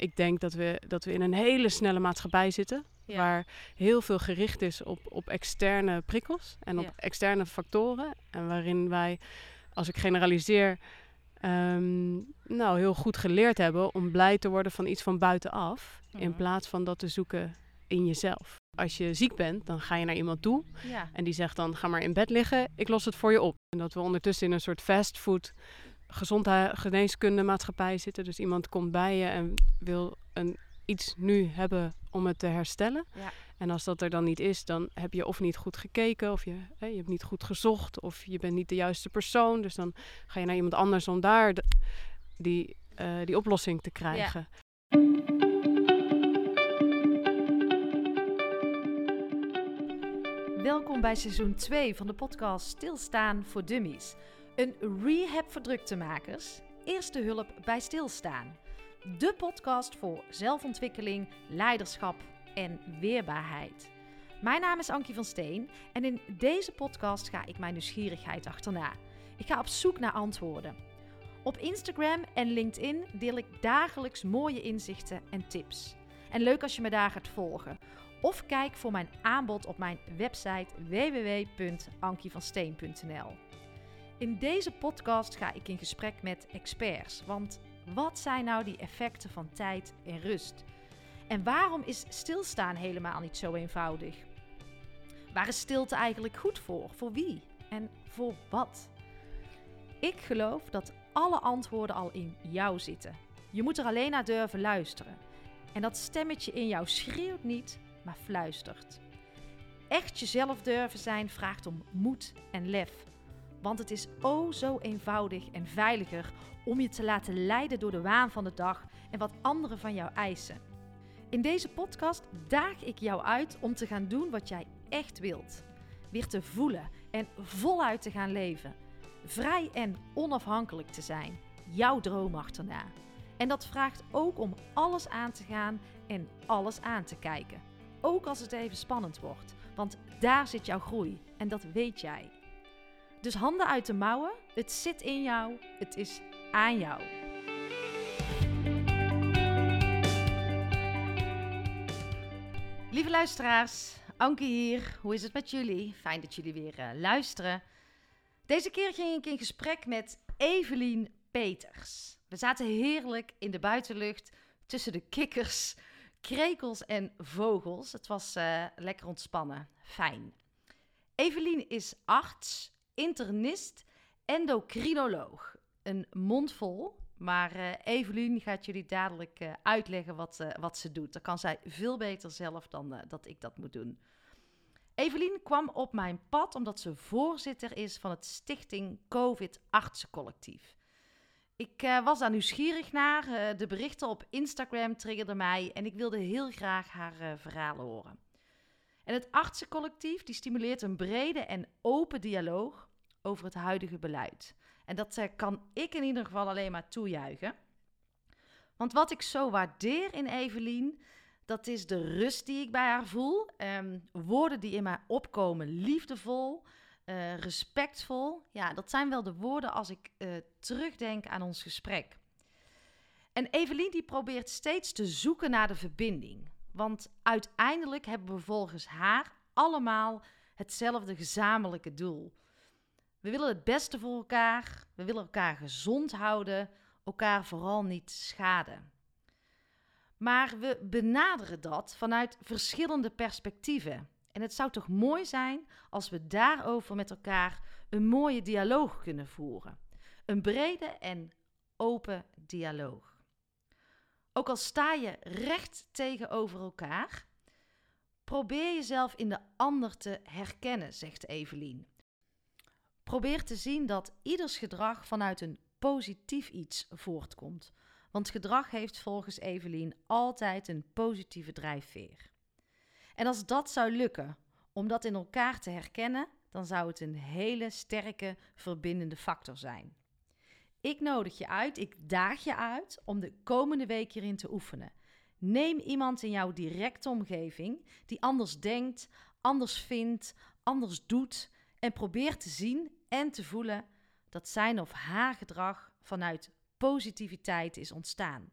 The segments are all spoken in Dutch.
ik denk dat we, dat we in een hele snelle maatschappij zitten. Ja. Waar heel veel gericht is op, op externe prikkels en op Ja. externe factoren. En waarin wij, als ik generaliseer, ehm, nou, heel goed geleerd hebben om blij te worden van iets van buitenaf. In Mhm. plaats van dat te zoeken in jezelf. Als je ziek bent, dan ga je naar iemand toe. Ja. En die zegt dan, ga maar in bed liggen, ik los het voor je op. En dat we ondertussen in een soort fastfood gezondheid, geneeskunde maatschappij zitten. Dus iemand komt bij je en wil een, iets nu hebben om het te herstellen. Ja. En als dat er dan niet is, dan heb je of niet goed gekeken, of je, hè, je hebt niet goed gezocht, of je bent niet de juiste persoon. Dus dan ga je naar iemand anders om daar de- die, eh, die oplossing te krijgen. Welkom bij seizoen 2 van de podcast Stilstaan voor Dummies. Een rehab voor druktemakers. Eerste hulp bij stilstaan. De podcast voor zelfontwikkeling, leiderschap en weerbaarheid. Mijn naam is Ankie van Steen en in deze podcast ga ik mijn nieuwsgierigheid achterna. Ik ga op zoek naar antwoorden. Op Instagram en LinkedIn deel ik dagelijks mooie inzichten en tips. En leuk als je me daar gaat volgen. Of kijk voor mijn aanbod op mijn website www.ankievansteen.nl. In deze podcast ga ik in gesprek met experts. Want wat zijn nou die effecten van tijd en rust? En waarom is stilstaan helemaal niet zo eenvoudig? Waar is stilte eigenlijk goed voor? Voor wie? En voor wat? Ik geloof dat alle antwoorden al in jou zitten. Je moet er alleen naar durven luisteren. En dat stemmetje in jou schreeuwt niet, maar fluistert. Echt jezelf durven zijn vraagt om moed en lef. Want het is o zo eenvoudig en veiliger om je te laten leiden door de waan van de dag en wat anderen van jou eisen. In deze podcast daag ik jou uit om te gaan doen wat jij echt wilt. Weer te voelen en voluit te gaan leven. Vrij en onafhankelijk te zijn. Jouw droom achterna. En dat vraagt ook om alles aan te gaan en alles aan te kijken. Ook als het even spannend wordt, want daar zit jouw groei en dat weet jij. Dus handen uit de mouwen, het zit in jou, het is aan jou. Lieve luisteraars, Anke hier. Hoe is het met jullie? Fijn dat jullie weer eh, luisteren. Deze keer ging ik in gesprek met Evelien Peters. We zaten heerlijk in de buitenlucht tussen de kikkers, krekels en vogels. Het was eh, lekker ontspannen. Fijn. Evelien is arts, internist, endocrinoloog. Een mond vol, maar eh Evelien gaat jullie dadelijk eh, uitleggen wat, wat ze doet. Dat kan zij veel beter zelf dan eh, dat ik dat moet doen. Evelien kwam op mijn pad omdat ze voorzitter is van het Stichting COVID Artsencollectief. Ik was daar nieuwsgierig naar. de berichten op Instagram triggerden mij en ik wilde heel graag haar verhalen horen. En het artsencollectief die stimuleert een brede en open dialoog over het huidige beleid. En dat eh, kan ik in ieder geval alleen maar toejuichen. Want wat ik zo waardeer in Evelien, dat is de rust die ik bij haar voel. Ehm, woorden die in mij opkomen, liefdevol, eh, respectvol. Ja, dat zijn wel de woorden als ik eh, terugdenk aan ons gesprek. En Evelien die probeert steeds te zoeken naar de verbinding. Want uiteindelijk hebben we volgens haar allemaal hetzelfde gezamenlijke doel. We willen het beste voor elkaar, we willen elkaar gezond houden, elkaar vooral niet schaden. Maar we benaderen dat vanuit verschillende perspectieven. En het zou toch mooi zijn als we daarover met elkaar een mooie dialoog kunnen voeren. Een brede en open dialoog. Ook al sta je recht tegenover elkaar, probeer jezelf in de ander te herkennen, zegt Evelien. Probeer te zien dat ieders gedrag vanuit een positief iets voortkomt. Want gedrag heeft volgens Evelien altijd een positieve drijfveer. En als dat zou lukken om dat in elkaar te herkennen, dan zou het een hele sterke verbindende factor zijn. Ik nodig je uit, ik daag je uit om de komende week hierin te oefenen. Neem iemand in jouw directe omgeving die anders denkt, anders vindt, anders doet en probeer te zien en te voelen dat zijn of haar gedrag vanuit positiviteit is ontstaan.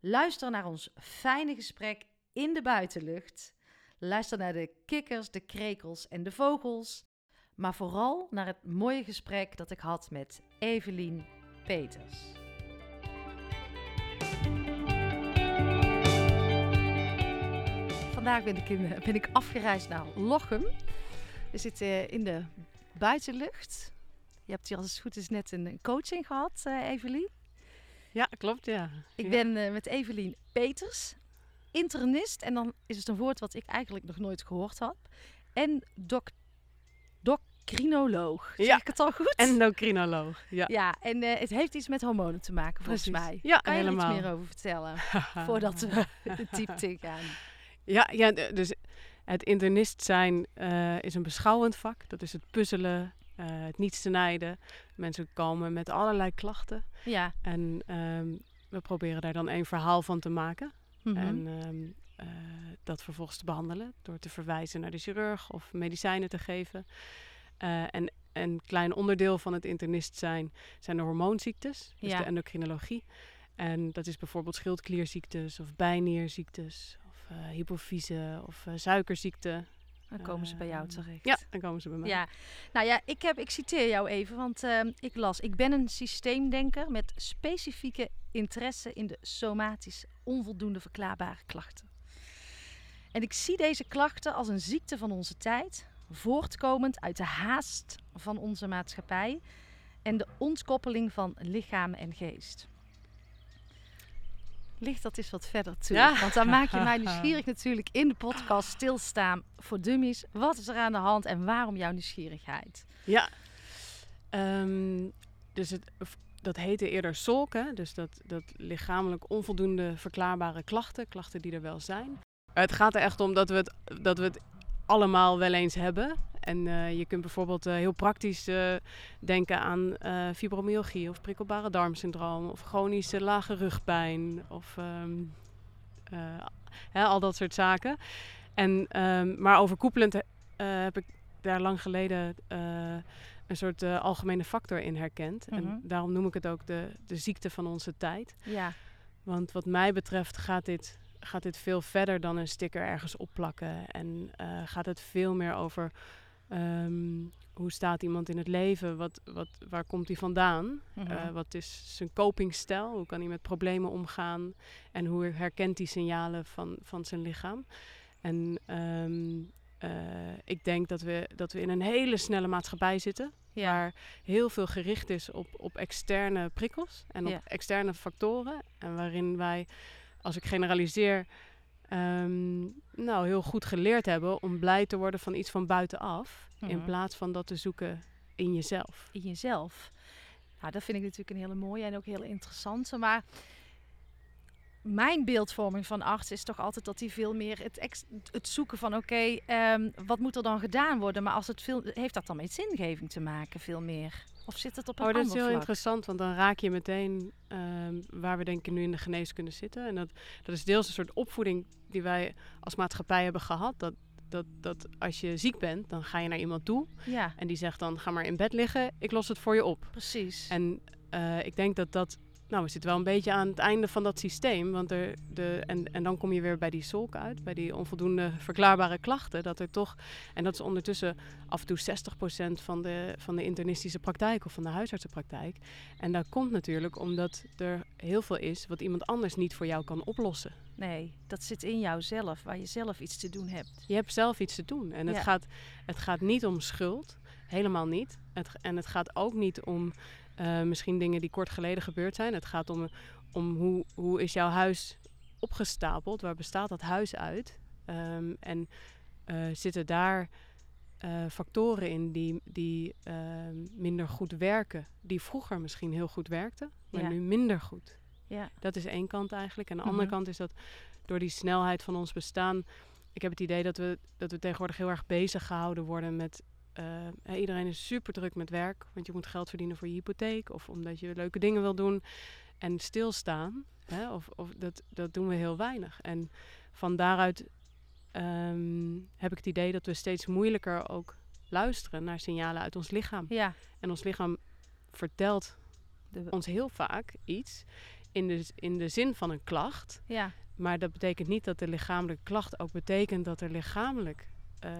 Luister naar ons fijne gesprek in de buitenlucht. Luister naar de kikkers, de krekels en de vogels. Maar vooral naar het mooie gesprek dat ik had met Evelien Peters. Vandaag ben ik, in, ben ik afgereisd naar Lochem. We zitten in de buitenlucht. Je hebt hier als het goed is net een coaching gehad, uh, Evelien. Ja, klopt, ja. Ik Ja. ben uh, met Evelien Peters, internist. En dan is het een woord wat ik eigenlijk nog nooit gehoord had. En doc docrinoloog. Zeg Ja. ik het al goed? Endocrinoloog. Ja, Ja, en uh, het heeft iets met hormonen te maken, volgens Precies. mij. Ja, kan je er helemaal. iets meer over vertellen? Voordat we de diepte gaan. Ja, ja, dus het internist zijn eh, is een beschouwend vak. Dat is het puzzelen, eh, het niet snijden. Mensen komen met allerlei klachten. Ja. En ehm, we proberen daar dan een verhaal van te maken. mhm. En ehm, eh, dat vervolgens te behandelen door te verwijzen naar de chirurg of medicijnen te geven. En een klein onderdeel van het internist zijn zijn de hormoonziektes, dus Ja. de endocrinologie. En dat is bijvoorbeeld schildklierziektes of bijnierziektes hypofyse of eh, suikerziekte. Dan komen ze bij jou Ehm, terecht. Ja, dan komen ze bij mij. Ja, nou ja, ik, heb, ik citeer jou even, want ehm, ik las: Ik ben een systeemdenker met specifieke interesse in de somatisch onvoldoende verklaarbare klachten. En ik zie deze klachten als een ziekte van onze tijd, voortkomend uit de haast van onze maatschappij en de ontkoppeling van lichaam en geest. Ligt dat eens wat verder toe? Ja. Want dan maak je mij nieuwsgierig natuurlijk in de podcast Stilstaan voor Dummies. Wat is er aan de hand en waarom jouw nieuwsgierigheid? Ja. Ehm, dus het, dat heette eerder SOLK, hè? dus dat, dat lichamelijk onvoldoende verklaarbare klachten, klachten die er wel zijn. Het gaat er echt om dat we het, dat we het allemaal wel eens hebben. En eh, je kunt bijvoorbeeld eh, heel praktisch eh, denken aan fibromyalgie of prikkelbare darmsyndroom of chronische lage rugpijn of ehm, eh, hè, al dat soort zaken. En, ehm, maar overkoepelend heb ik daar lang geleden een soort algemene factor in herkend. Mhm. En daarom noem ik het ook de, de ziekte van onze tijd. Ja, Want wat mij betreft gaat dit, gaat dit veel verder dan een sticker ergens opplakken. En eh, gaat het veel meer over ehm, hoe staat iemand in het leven? Wat, wat, waar komt hij vandaan? mhm. Eh, wat is zijn copingstijl? Hoe kan hij met problemen omgaan? En hoe herkent hij signalen van, van zijn lichaam? En ehm, eh, ik denk dat we, dat we in een hele snelle maatschappij zitten. ja. Waar heel veel gericht is op, op externe prikkels en op Ja. externe factoren. En waarin wij, als ik generaliseer, ehm, nou, heel goed geleerd hebben om blij te worden van iets van buitenaf. In Mhm. plaats van dat te zoeken in jezelf. in jezelf. Nou, dat vind ik natuurlijk een hele mooie en ook heel interessante. Maar mijn beeldvorming van arts is toch altijd dat hij veel meer het, ex- het zoeken van oké, ehm, wat moet er dan gedaan worden? Maar als het veel, heeft dat dan met zingeving te maken, veel meer? Of zit het op een Oh, dat is ander heel vlak? interessant, want dan raak je meteen ehm, waar we denk ik nu in de geneeskunde zitten. En dat, dat is deels een soort opvoeding die wij als maatschappij hebben gehad. Dat, dat, dat als je ziek bent, dan ga je naar iemand toe Ja, en die zegt dan ga maar in bed liggen, ik los het voor je op. precies. En eh, ik denk dat dat, nou we zitten wel een beetje aan het einde van dat systeem. Want er, de, en, en dan kom je weer bij die solk uit, bij die onvoldoende verklaarbare klachten. Dat er toch, en dat is ondertussen af en toe 60% van de, van de internistische praktijk of van de huisartsenpraktijk. En dat komt natuurlijk omdat er heel veel is wat iemand anders niet voor jou kan oplossen. nee, dat zit in jouzelf, waar je zelf iets te doen hebt. Je hebt zelf iets te doen. En het, Ja. gaat, het gaat niet om schuld. Helemaal niet. Het, en het gaat ook niet om eh, misschien dingen die kort geleden gebeurd zijn. Het gaat om, om hoe, hoe is jouw huis opgestapeld? Waar bestaat dat huis uit? Ehm, en eh, zitten daar eh, factoren in die, die ehm, minder goed werken? Die vroeger misschien heel goed werkten, maar Ja. nu minder goed. Ja, Dat is één kant eigenlijk. En de andere Mhm. kant is dat door die snelheid van ons bestaan. Ik heb het idee dat we, dat we tegenwoordig heel erg bezig gehouden worden met. Eh, iedereen is super druk met werk, want je moet geld verdienen voor je hypotheek of omdat je leuke dingen wil doen. En stilstaan, hè, of, of dat, dat doen we heel weinig. En van daaruit ehm, heb ik het idee dat we steeds moeilijker ook luisteren naar signalen uit ons lichaam. ja. En ons lichaam vertelt ons heel vaak iets in de, in de zin van een klacht. Ja, Maar dat betekent niet dat de lichamelijke klacht ook betekent dat er lichamelijk eh,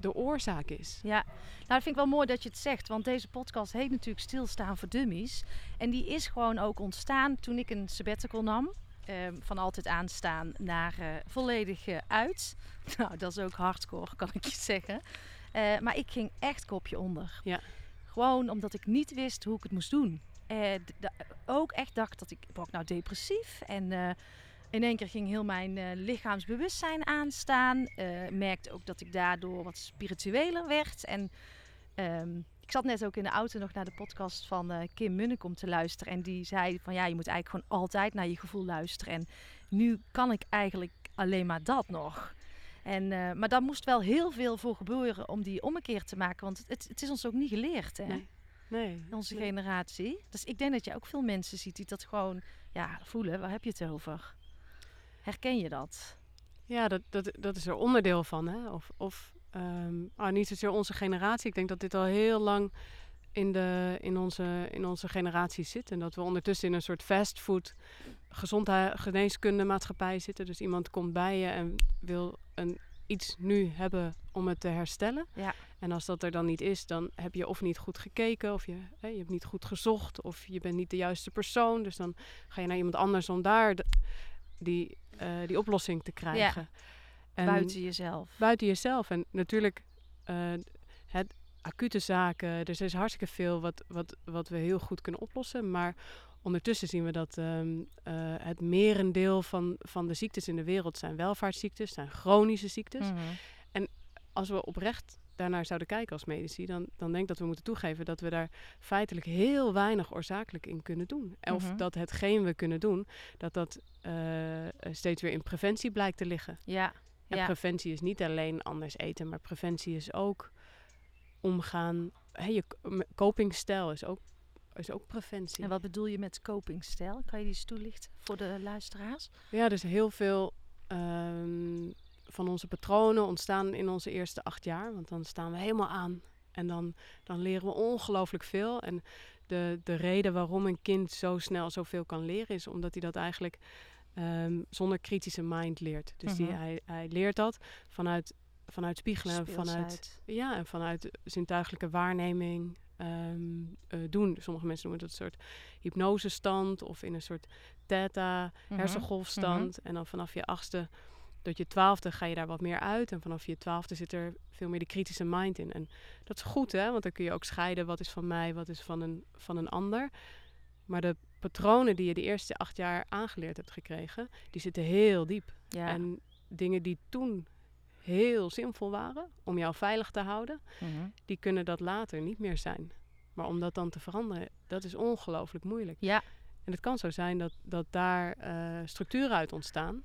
de oorzaak is. ja. Nou, dat vind ik wel mooi dat je het zegt. Want deze podcast heet natuurlijk Stilstaan voor Dummies. En die is gewoon ook ontstaan toen ik een sabbatical nam. Ehm, van altijd aanstaan naar eh, volledig eh, uit. Nou, dat is ook hardcore, kan ik je zeggen. Eh, maar ik ging echt kopje onder. Ja. Gewoon omdat ik niet wist hoe ik het moest doen. Ook echt dacht dat ik, word ik nou depressief? En in één keer ging heel mijn eh, lichaamsbewustzijn aanstaan. Eh, merkte ook dat ik daardoor wat spiritueler werd. En ehm, ik zat net ook in de auto nog naar de podcast van eh, Kim Munnekom te luisteren. En die zei van ja, je moet eigenlijk gewoon altijd naar je gevoel luisteren. En nu kan ik eigenlijk alleen maar dat nog. En, maar daar moest wel heel veel voor gebeuren om die ommekeer te maken. Want het, het is ons ook niet geleerd, hè? Nee. Nee. Onze nee. generatie. Dus ik denk dat je ook veel mensen ziet die dat gewoon ja, voelen. Waar heb je het over? Herken je dat? Ja, dat, dat, dat is er onderdeel van. Hè? Of, of ah, niet zozeer onze generatie. Ik denk dat dit al heel lang in, de, in, onze, in onze generatie zit. En dat we ondertussen in een soort fastfood gezondheid, geneeskunde maatschappij zitten. Dus iemand komt bij je en wil een, iets nu hebben om het te herstellen. Ja. En als dat er dan niet is, dan heb je of niet goed gekeken, of je, hè, je hebt niet goed gezocht, of je bent niet de juiste persoon. Dus dan ga je naar iemand anders om daar de- die, eh, die oplossing te krijgen. En Buiten jezelf. buiten jezelf. En natuurlijk, eh, het acute zaken, er is hartstikke veel wat, wat, wat we heel goed kunnen oplossen. Maar ondertussen zien we dat ehm, eh, het merendeel van, van de ziektes in de wereld zijn welvaartsziektes, zijn chronische ziektes. Mhm. Als we oprecht daarnaar zouden kijken als medici, dan, dan denk ik dat we moeten toegeven dat we daar feitelijk heel weinig oorzakelijk in kunnen doen. Of Mhm. dat hetgeen we kunnen doen, dat dat steeds weer in preventie blijkt te liggen. Ja. En ja. preventie is niet alleen anders eten, maar preventie is ook omgaan. Hè, je copingstijl is ook, is ook preventie. En wat bedoel je met copingstijl? Kan je die eens toelichten voor de luisteraars? Ja, dus heel veel ehm, van onze patronen ontstaan in onze eerste acht jaar. Want dan staan we helemaal aan. En dan, dan leren we ongelooflijk veel. En de, de reden waarom een kind zo snel zoveel kan leren... is omdat hij dat eigenlijk ehm, zonder kritische mind leert. Dus die, Mhm. hij, hij leert dat vanuit, vanuit spiegelen, en vanuit. Ja, en vanuit zintuigelijke waarneming ehm, eh, doen. Sommige mensen noemen dat een soort hypnosestand of in een soort theta Mhm. hersengolfstand. En dan vanaf je achtste tot je twaalfde ga je daar wat meer uit. En vanaf je twaalfde zit er veel meer de kritische mind in. En dat is goed, hè? Want dan kun je ook scheiden wat is van mij, wat is van een, van een ander. Maar de patronen die je de eerste acht jaar aangeleerd hebt gekregen, die zitten heel diep. Ja. En dingen die toen heel zinvol waren om jou veilig te houden, Mhm. die kunnen dat later niet meer zijn. Maar om dat dan te veranderen, dat is ongelooflijk moeilijk. Ja. En het kan zo zijn dat, dat daar eh, structuren uit ontstaan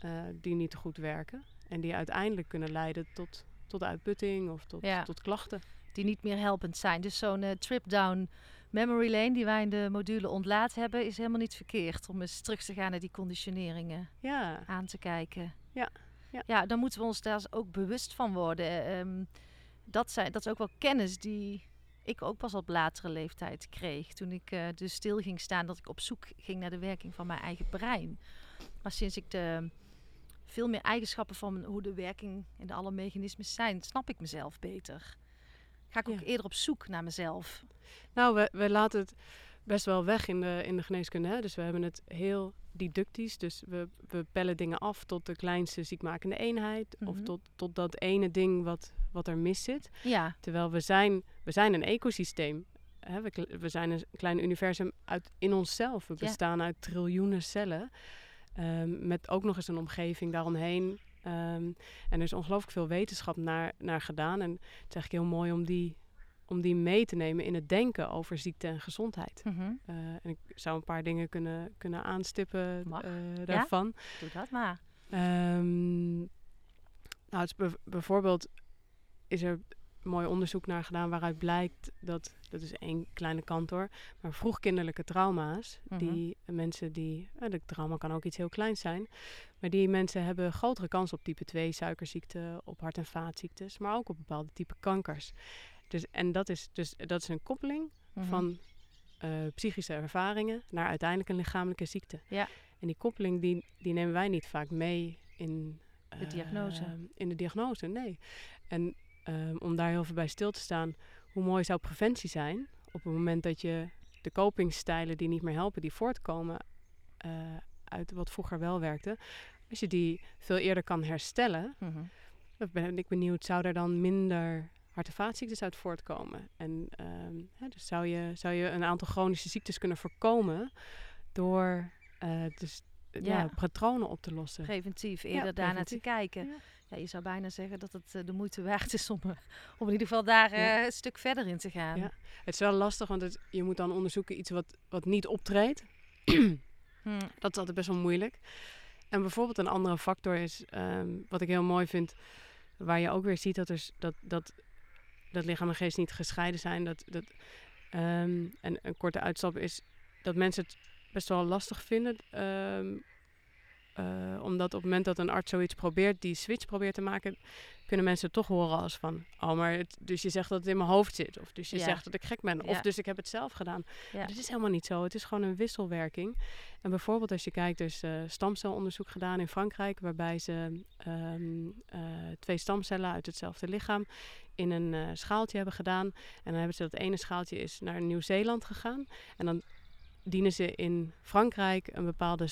eh, die niet goed werken. En die uiteindelijk kunnen leiden tot, tot uitputting of tot, Ja. tot klachten. die niet meer helpend zijn. Dus zo'n eh, trip down memory lane die wij in de module ontlaat hebben, is helemaal niet verkeerd om eens terug te gaan naar die conditioneringen Ja, aan te kijken. Ja, ja. ja dan moeten we ons daar ook bewust van worden. Ehm, dat, zijn, dat is ook wel kennis die ik ook pas op latere leeftijd kreeg. Toen ik eh, dus stil ging staan, dat ik op zoek ging naar de werking van mijn eigen brein. Maar sinds ik de veel meer eigenschappen van hoe de werking en de alle mechanismes zijn, snap ik mezelf beter. Ga ik ook Ja. eerder op zoek naar mezelf. nou, we, we laten het best wel weg in de, in de geneeskunde. Hè? Dus we hebben het heel didactisch. Dus we, we pellen dingen af tot de kleinste ziekmakende eenheid. Of Mhm. tot, tot dat ene ding wat, wat er mis zit. Ja, Terwijl we zijn, we zijn een ecosysteem. Hè, we, we zijn een klein universum uit, in onszelf. We Ja. bestaan uit triljoenen cellen. ehm, met ook nog eens een omgeving daaromheen. Ehm, en er is ongelooflijk veel wetenschap naar, naar gedaan. En het is eigenlijk heel mooi om die, om die mee te nemen in het denken over ziekte en gezondheid. mhm. Eh, en ik zou een paar dingen kunnen, kunnen aanstippen eh, daarvan. doe dat maar. Ehm, nou, het is bijvoorbeeld is er mooi onderzoek naar gedaan waaruit blijkt dat, dat is één kleine kant hoor, maar vroegkinderlijke trauma's, Mhm. die mensen die, eh, de trauma kan ook iets heel kleins zijn, maar die mensen hebben grotere kans op type 2 suikerziekte, op hart- en vaatziektes, maar ook op bepaalde type kankers. Dus, en dat is, dus, dat is een koppeling Mhm. van eh, psychische ervaringen naar uiteindelijk een lichamelijke ziekte. Ja. En die koppeling die, die nemen wij niet vaak mee in De diagnose. eh, in de diagnose, nee. En ehm, om daar heel veel bij stil te staan, hoe mooi zou preventie zijn op het moment dat je de copingstijlen die niet meer helpen, die voortkomen eh, uit wat vroeger wel werkte, als je die veel eerder kan herstellen, Mhm. dan ben ik benieuwd, zou er dan minder hart- en vaatziektes uit voortkomen? En ehm, hè, dus zou je, zou je een aantal chronische ziektes kunnen voorkomen door eh, dus, ja. Ja. patronen op te lossen? Preventief, eerder daarnaar te preventief. kijken. Ja. Ja. je zou bijna zeggen dat het eh, de moeite waard is om, eh, om in ieder geval daar eh, Ja. een stuk verder in te gaan. Ja. Het is wel lastig, want het, je moet dan onderzoeken iets wat, wat niet optreedt. Hm. Dat is altijd best wel moeilijk. En bijvoorbeeld een andere factor is, ehm, wat ik heel mooi vind, waar je ook weer ziet dat, er, dat, dat, dat lichaam en geest niet gescheiden zijn. Dat, dat, ehm, en een korte uitstap is dat mensen het best wel lastig vinden. ehm, eh, omdat op het moment dat een arts zoiets probeert, die switch probeert te maken, kunnen mensen toch horen als van, oh maar het, dus je zegt dat het in mijn hoofd zit. Of dus je Ja. zegt dat ik gek ben. Of Ja. dus ik heb het zelf gedaan. Ja. Dat is helemaal niet zo. Het is gewoon een wisselwerking. En bijvoorbeeld als je kijkt, er is eh, stamcelonderzoek gedaan in Frankrijk, waarbij ze ehm, eh, twee stamcellen uit hetzelfde lichaam in een schaaltje hebben gedaan. En dan hebben ze dat ene schaaltje is naar Nieuw-Zeeland gegaan. En dan dienen ze in Frankrijk een bepaalde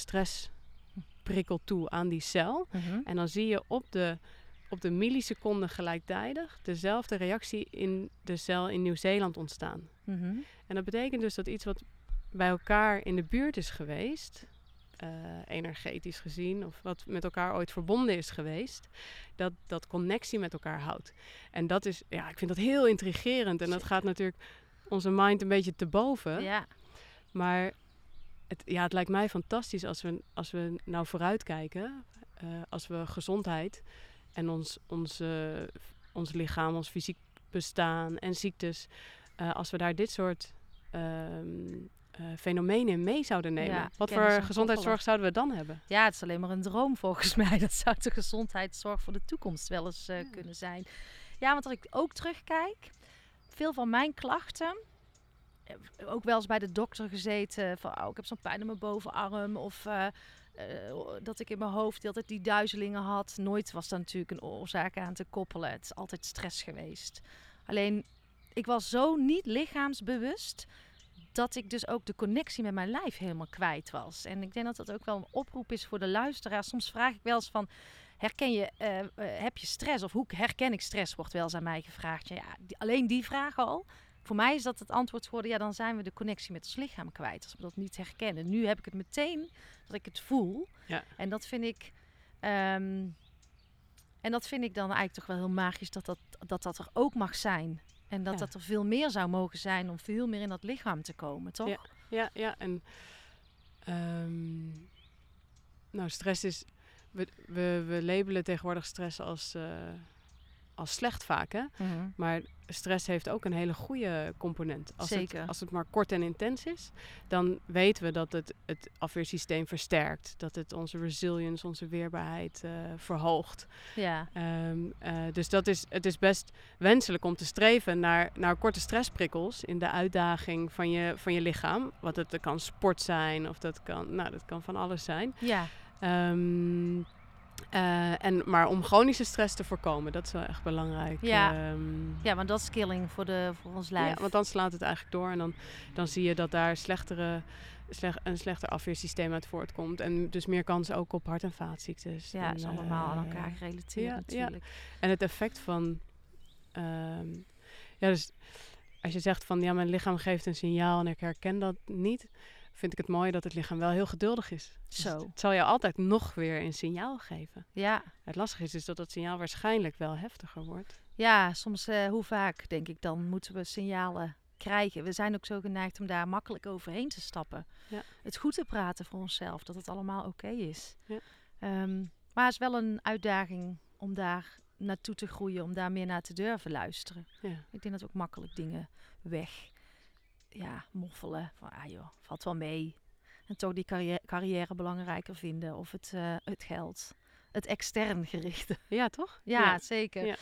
stressprikkel toe aan die cel. Mhm. En dan zie je op de, op de milliseconde gelijktijdig dezelfde reactie in de cel in Nieuw-Zeeland ontstaan. Mhm. En dat betekent dus dat iets wat bij elkaar in de buurt is geweest, eh, energetisch gezien, of wat met elkaar ooit verbonden is geweest, dat dat connectie met elkaar houdt. En dat is, ja, ik vind dat heel intrigerend. En dat gaat natuurlijk onze mind een beetje te boven. Ja. Maar het, ja, het lijkt mij fantastisch als we, als we nou vooruitkijken. eh als we gezondheid en ons, onze, ons lichaam, ons fysiek bestaan en ziektes... eh, als we daar dit soort ehm, eh, fenomenen mee zouden nemen. Ja, Wat voor gezondheidszorg zouden we dan hebben? ja, het is alleen maar een droom volgens mij. Dat zou de gezondheidszorg voor de toekomst wel eens eh, Ja. kunnen zijn. Ja, want als ik ook terugkijk, veel van mijn klachten, eh, ook wel eens bij de dokter gezeten, van oh, ik heb zo'n pijn in mijn bovenarm of eh, eh, dat ik in mijn hoofd de hele tijd die duizelingen had. Nooit was daar natuurlijk een oorzaak aan te koppelen. Het is altijd stress geweest. Alleen, ik was zo niet lichaamsbewust dat ik dus ook de connectie met mijn lijf helemaal kwijt was. En ik denk dat dat ook wel een oproep is voor de luisteraar. Soms vraag ik wel eens van, herken je, eh, eh, heb je stress? Of hoe herken ik stress, wordt wel eens aan mij gevraagd. Ja, alleen die vraag al. Voor mij is dat het antwoord geworden, ja, dan zijn we de connectie met ons lichaam kwijt. Als we dat niet herkennen. Nu heb ik het meteen, dat ik het voel. Ja. En dat vind ik... ehm, en dat vind ik dan eigenlijk toch wel heel magisch dat dat, dat, dat er ook mag zijn. En dat Ja. dat er veel meer zou mogen zijn om veel meer in dat lichaam te komen, toch? Ja. Ja, ja. En ehm, nou, stress is. We, we, we labelen tegenwoordig stress als, eh, als slecht vaak, hè? Mhm. Maar stress heeft ook een hele goede component. Als Zeker. Het, als het maar kort en intens is, dan weten we dat het het afweersysteem versterkt. Dat het onze resilience, onze weerbaarheid eh, verhoogt. Ja, Ehm, eh, dus dat is, het is best wenselijk om te streven naar, naar korte stressprikkels in de uitdaging van je, van je lichaam. Wat het, dat kan sport zijn of dat kan, nou, dat kan van alles zijn. ja, Ehm, eh, en, maar om chronische stress te voorkomen, dat is wel echt belangrijk. Ja. Ehm, ja, want dat is killing voor, de, voor ons lijf. ja, want dan slaat het eigenlijk door en dan, dan zie je dat daar slechtere, slecht, een slechter afweersysteem uit voortkomt. En dus meer kans ook op hart- en vaatziektes. Ja, en, is allemaal aan eh, elkaar gerelateerd ja, ja. natuurlijk. En het effect van. ehm, ja, dus als je zegt van ja, mijn lichaam geeft een signaal en ik herken dat niet, vind ik het mooi dat het lichaam wel heel geduldig is. Dus Zo. het zal je altijd nog weer een signaal geven. Ja, Het lastige is dus dat dat signaal waarschijnlijk wel heftiger wordt. ja soms eh, hoe vaak denk ik dan moeten we signalen krijgen. We zijn ook zo geneigd om daar makkelijk overheen te stappen. Ja. Het goed te praten voor onszelf, dat het allemaal oké is. Ja. Ehm, maar het is wel een uitdaging om daar naartoe te groeien, om daar meer naar te durven luisteren. Ja. Ik denk dat ook makkelijk dingen weg, ja, moffelen. Van, ah joh, valt wel mee. En toch die carrière, carrière belangrijker vinden of het, eh, het geld. Het extern gerichte. Ja, toch? Ja, zeker. Ja.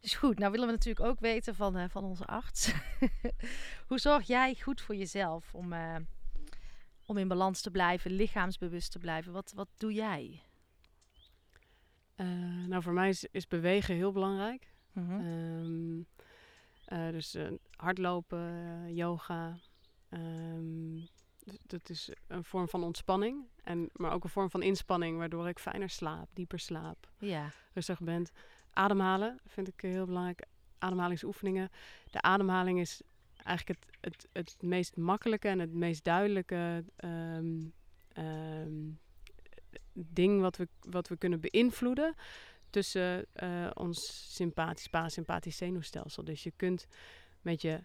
Dus goed, nou willen we natuurlijk ook weten van, eh, van onze arts. Hoe zorg jij goed voor jezelf om, eh, om in balans te blijven, lichaamsbewust te blijven? Wat, wat doe jij? Nou, voor mij is, is bewegen heel belangrijk. Mhm. Ehm, eh, dus eh, hardlopen, eh, yoga. ehm, dat is een vorm van ontspanning. En, maar ook een vorm van inspanning, waardoor ik fijner slaap, dieper slaap, Ja, rustig ben. Ademhalen vind ik heel belangrijk. Ademhalingsoefeningen. De ademhaling is eigenlijk het, het, het meest makkelijke en het meest duidelijke ehm, ehm, ding wat we, wat we kunnen beïnvloeden tussen eh, ons sympathisch, parasympathisch zenuwstelsel. Dus je kunt met je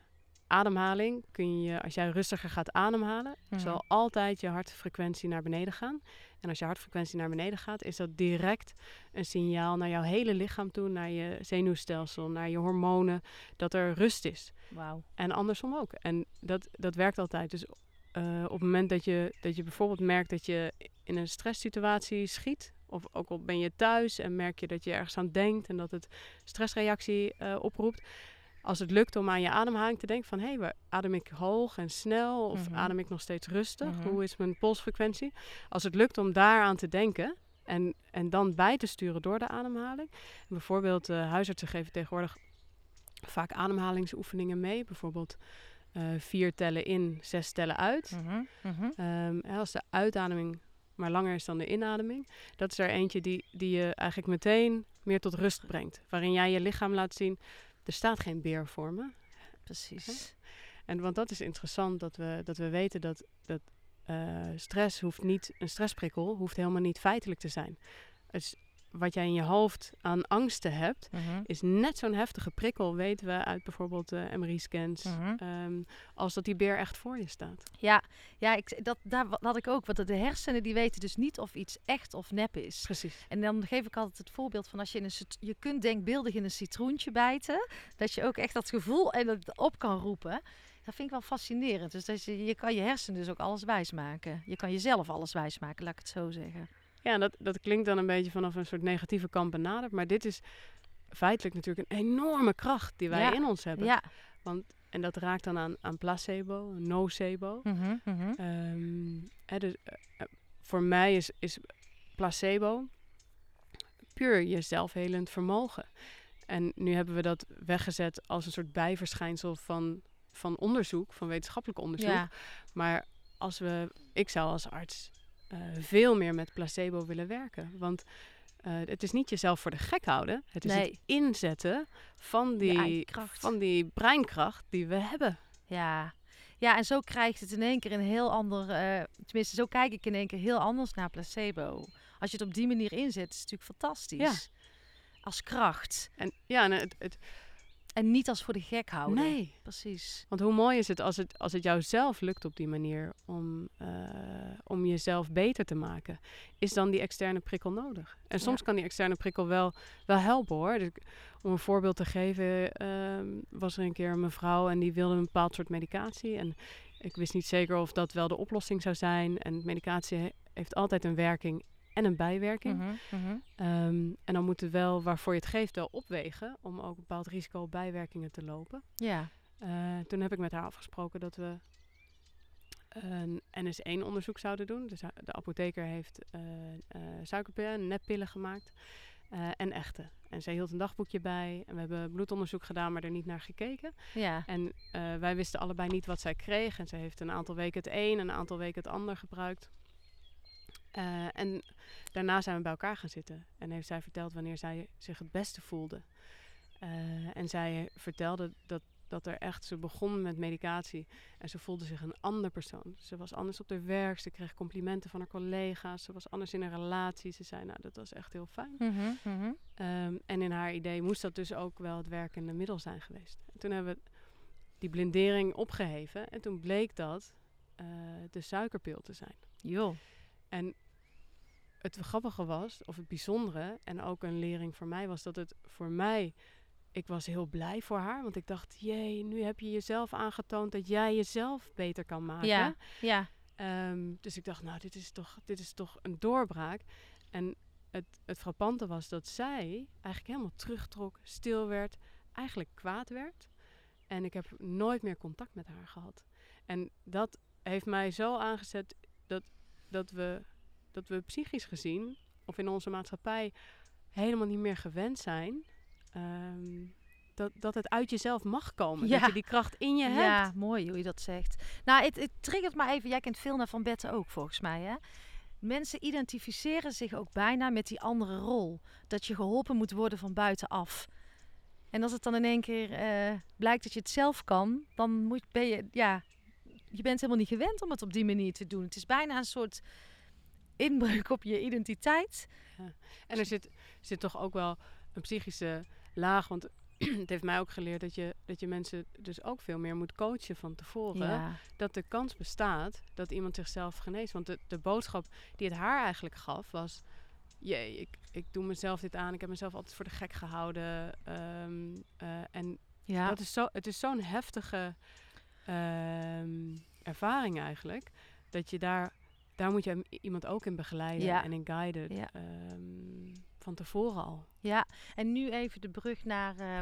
ademhaling, kun je, als jij rustiger gaat ademhalen, Mhm. zal altijd je hartfrequentie naar beneden gaan. En als je hartfrequentie naar beneden gaat, is dat direct een signaal naar jouw hele lichaam toe, naar je zenuwstelsel, naar je hormonen, dat er rust is. wauw. En andersom ook. En dat, dat werkt altijd. Dus eh, op het moment dat je, dat je bijvoorbeeld merkt dat je in een stresssituatie schiet, of ook al ben je thuis en merk je dat je ergens aan denkt en dat het stressreactie eh, oproept. Als het lukt om aan je ademhaling te denken van hé, hey, adem ik hoog en snel of Mhm. adem ik nog steeds rustig? Mhm. Hoe is mijn polsfrequentie? Als het lukt om daaraan te denken en, en dan bij te sturen door de ademhaling. Bijvoorbeeld eh huisartsen geven tegenwoordig vaak ademhalingsoefeningen mee. Bijvoorbeeld eh, vier tellen in, zes tellen uit. Mhm. Ehm, als de uitademing maar langer is dan de inademing. Dat is er eentje die, die je eigenlijk meteen meer tot rust brengt. Waarin jij je lichaam laat zien, er staat geen beer voor me. Precies. En want dat is interessant dat we, dat we weten dat, dat eh, stress hoeft niet, een stressprikkel hoeft helemaal niet feitelijk te zijn. Dus wat jij in je hoofd aan angsten hebt, Mhm, is net zo'n heftige prikkel, weten we uit bijvoorbeeld eh MRI-scans, mhm. ehm, als dat die beer echt voor je staat. Ja, ja ik, dat, daar had ik ook. Want de hersenen die weten dus niet of iets echt of nep is. Precies. En dan geef ik altijd het voorbeeld van als je in een je kunt denkbeeldig in een citroentje bijten, dat je ook echt dat gevoel en het op kan roepen. Dat vind ik wel fascinerend. Dus dat je, je kan je hersenen dus ook alles wijsmaken. Je kan jezelf alles wijsmaken, laat ik het zo zeggen. Ja, dat, dat klinkt dan een beetje vanaf een soort negatieve kant benaderd, maar dit is feitelijk natuurlijk een enorme kracht die wij Ja. in ons hebben. Ja. En dat raakt dan aan, aan placebo, nocebo. Ehm, hè, dus, eh, eh, voor mij is, is placebo puur je zelfhelend vermogen. En nu hebben we dat weggezet als een soort bijverschijnsel van, van onderzoek, van wetenschappelijk onderzoek. Ja. Maar als we, ik zou als arts eh, veel meer met placebo willen werken. Want eh, het is niet jezelf voor de gek houden. Het is Nee. het inzetten van die, van die breinkracht die we hebben. Ja. ja, en zo krijgt het in één keer een heel ander... eh, tenminste, zo kijk ik in één keer heel anders naar placebo. Als je het op die manier inzet, is het natuurlijk fantastisch. Ja. Als kracht. En ja, en het, het, En niet als voor de gek houden. nee. Precies. Want hoe mooi is het als het, als het jou zelf lukt op die manier om, eh, om jezelf beter te maken? Is dan die externe prikkel nodig? En soms Ja. kan die externe prikkel wel, wel helpen hoor. Dus, om een voorbeeld te geven, ehm, was er een keer een mevrouw en die wilde een bepaald soort medicatie. En ik wist niet zeker of dat wel de oplossing zou zijn. En medicatie he- heeft altijd een werking en een bijwerking. Mhm, mhm. Ehm, en dan moet het wel, waarvoor je het geeft, wel opwegen om ook een bepaald risico op bijwerkingen te lopen. Ja. Eh, toen heb ik met haar afgesproken dat we een NS1-onderzoek zouden doen. Dus de apotheker heeft eh eh, suikerpillen, neppillen gemaakt eh, en echte. En zij hield een dagboekje bij en we hebben bloedonderzoek gedaan, maar er niet naar gekeken. Ja. En eh, wij wisten allebei niet wat zij kreeg. En zij heeft een aantal weken het een, een aantal weken het ander gebruikt. Eh, en daarna zijn we bij elkaar gaan zitten. En heeft zij verteld wanneer zij zich het beste voelde. Eh, en zij vertelde dat, dat er echt, ze begon met medicatie. En ze voelde zich een ander persoon. Ze was anders op haar werk. Ze kreeg complimenten van haar collega's. Ze was anders in een relatie. Ze zei, nou, dat was echt heel fijn. Mhm, mhm. Ehm, en in haar idee moest dat dus ook wel het werkende middel zijn geweest. En toen hebben we die blindering opgeheven. En toen bleek dat eh, de suikerpil te zijn. Joh. En het grappige was, of het bijzondere, en ook een lering voor mij, was dat het voor mij. Ik was heel blij voor haar, want ik dacht, jee, nu heb je jezelf aangetoond dat jij jezelf beter kan maken. Ja. Ja. Ehm, dus ik dacht, nou, dit is toch, dit is toch een doorbraak. En het, het frappante was dat zij eigenlijk helemaal terugtrok, stil werd, eigenlijk kwaad werd. En ik heb nooit meer contact met haar gehad. En dat heeft mij zo aangezet dat, dat, we, dat we psychisch gezien, of in onze maatschappij, helemaal niet meer gewend zijn. ehm, dat, dat het uit jezelf mag komen. Ja. Dat je die kracht in je hebt. Ja, mooi hoe je dat zegt. Nou, het, het triggert maar even. Jij kent veel naar Van Betten ook, volgens mij, hè? Mensen identificeren zich ook bijna met die andere rol. Dat je geholpen moet worden van buitenaf. En als het dan in één keer eh, blijkt dat je het zelf kan, dan moet, ben je, ja, je bent helemaal niet gewend om het op die manier te doen. Het is bijna een soort inbreuk op je identiteit. En er zit, zit toch ook wel een psychische laag. Want het heeft mij ook geleerd dat je, dat je mensen dus ook veel meer moet coachen van tevoren. Ja, Dat de kans bestaat dat iemand zichzelf geneest. Want de, de boodschap die het haar eigenlijk gaf was... Jee, ik, ik doe mezelf dit aan. Ik heb mezelf altijd voor de gek gehouden. ehm, eh, en ja. dat is zo, het is zo'n heftige ehm, ervaring eigenlijk. Dat je daar, daar moet je iemand ook in begeleiden Ja. en in guiden. Ja. ehm, van tevoren al. Ja, en nu even de brug naar, eh,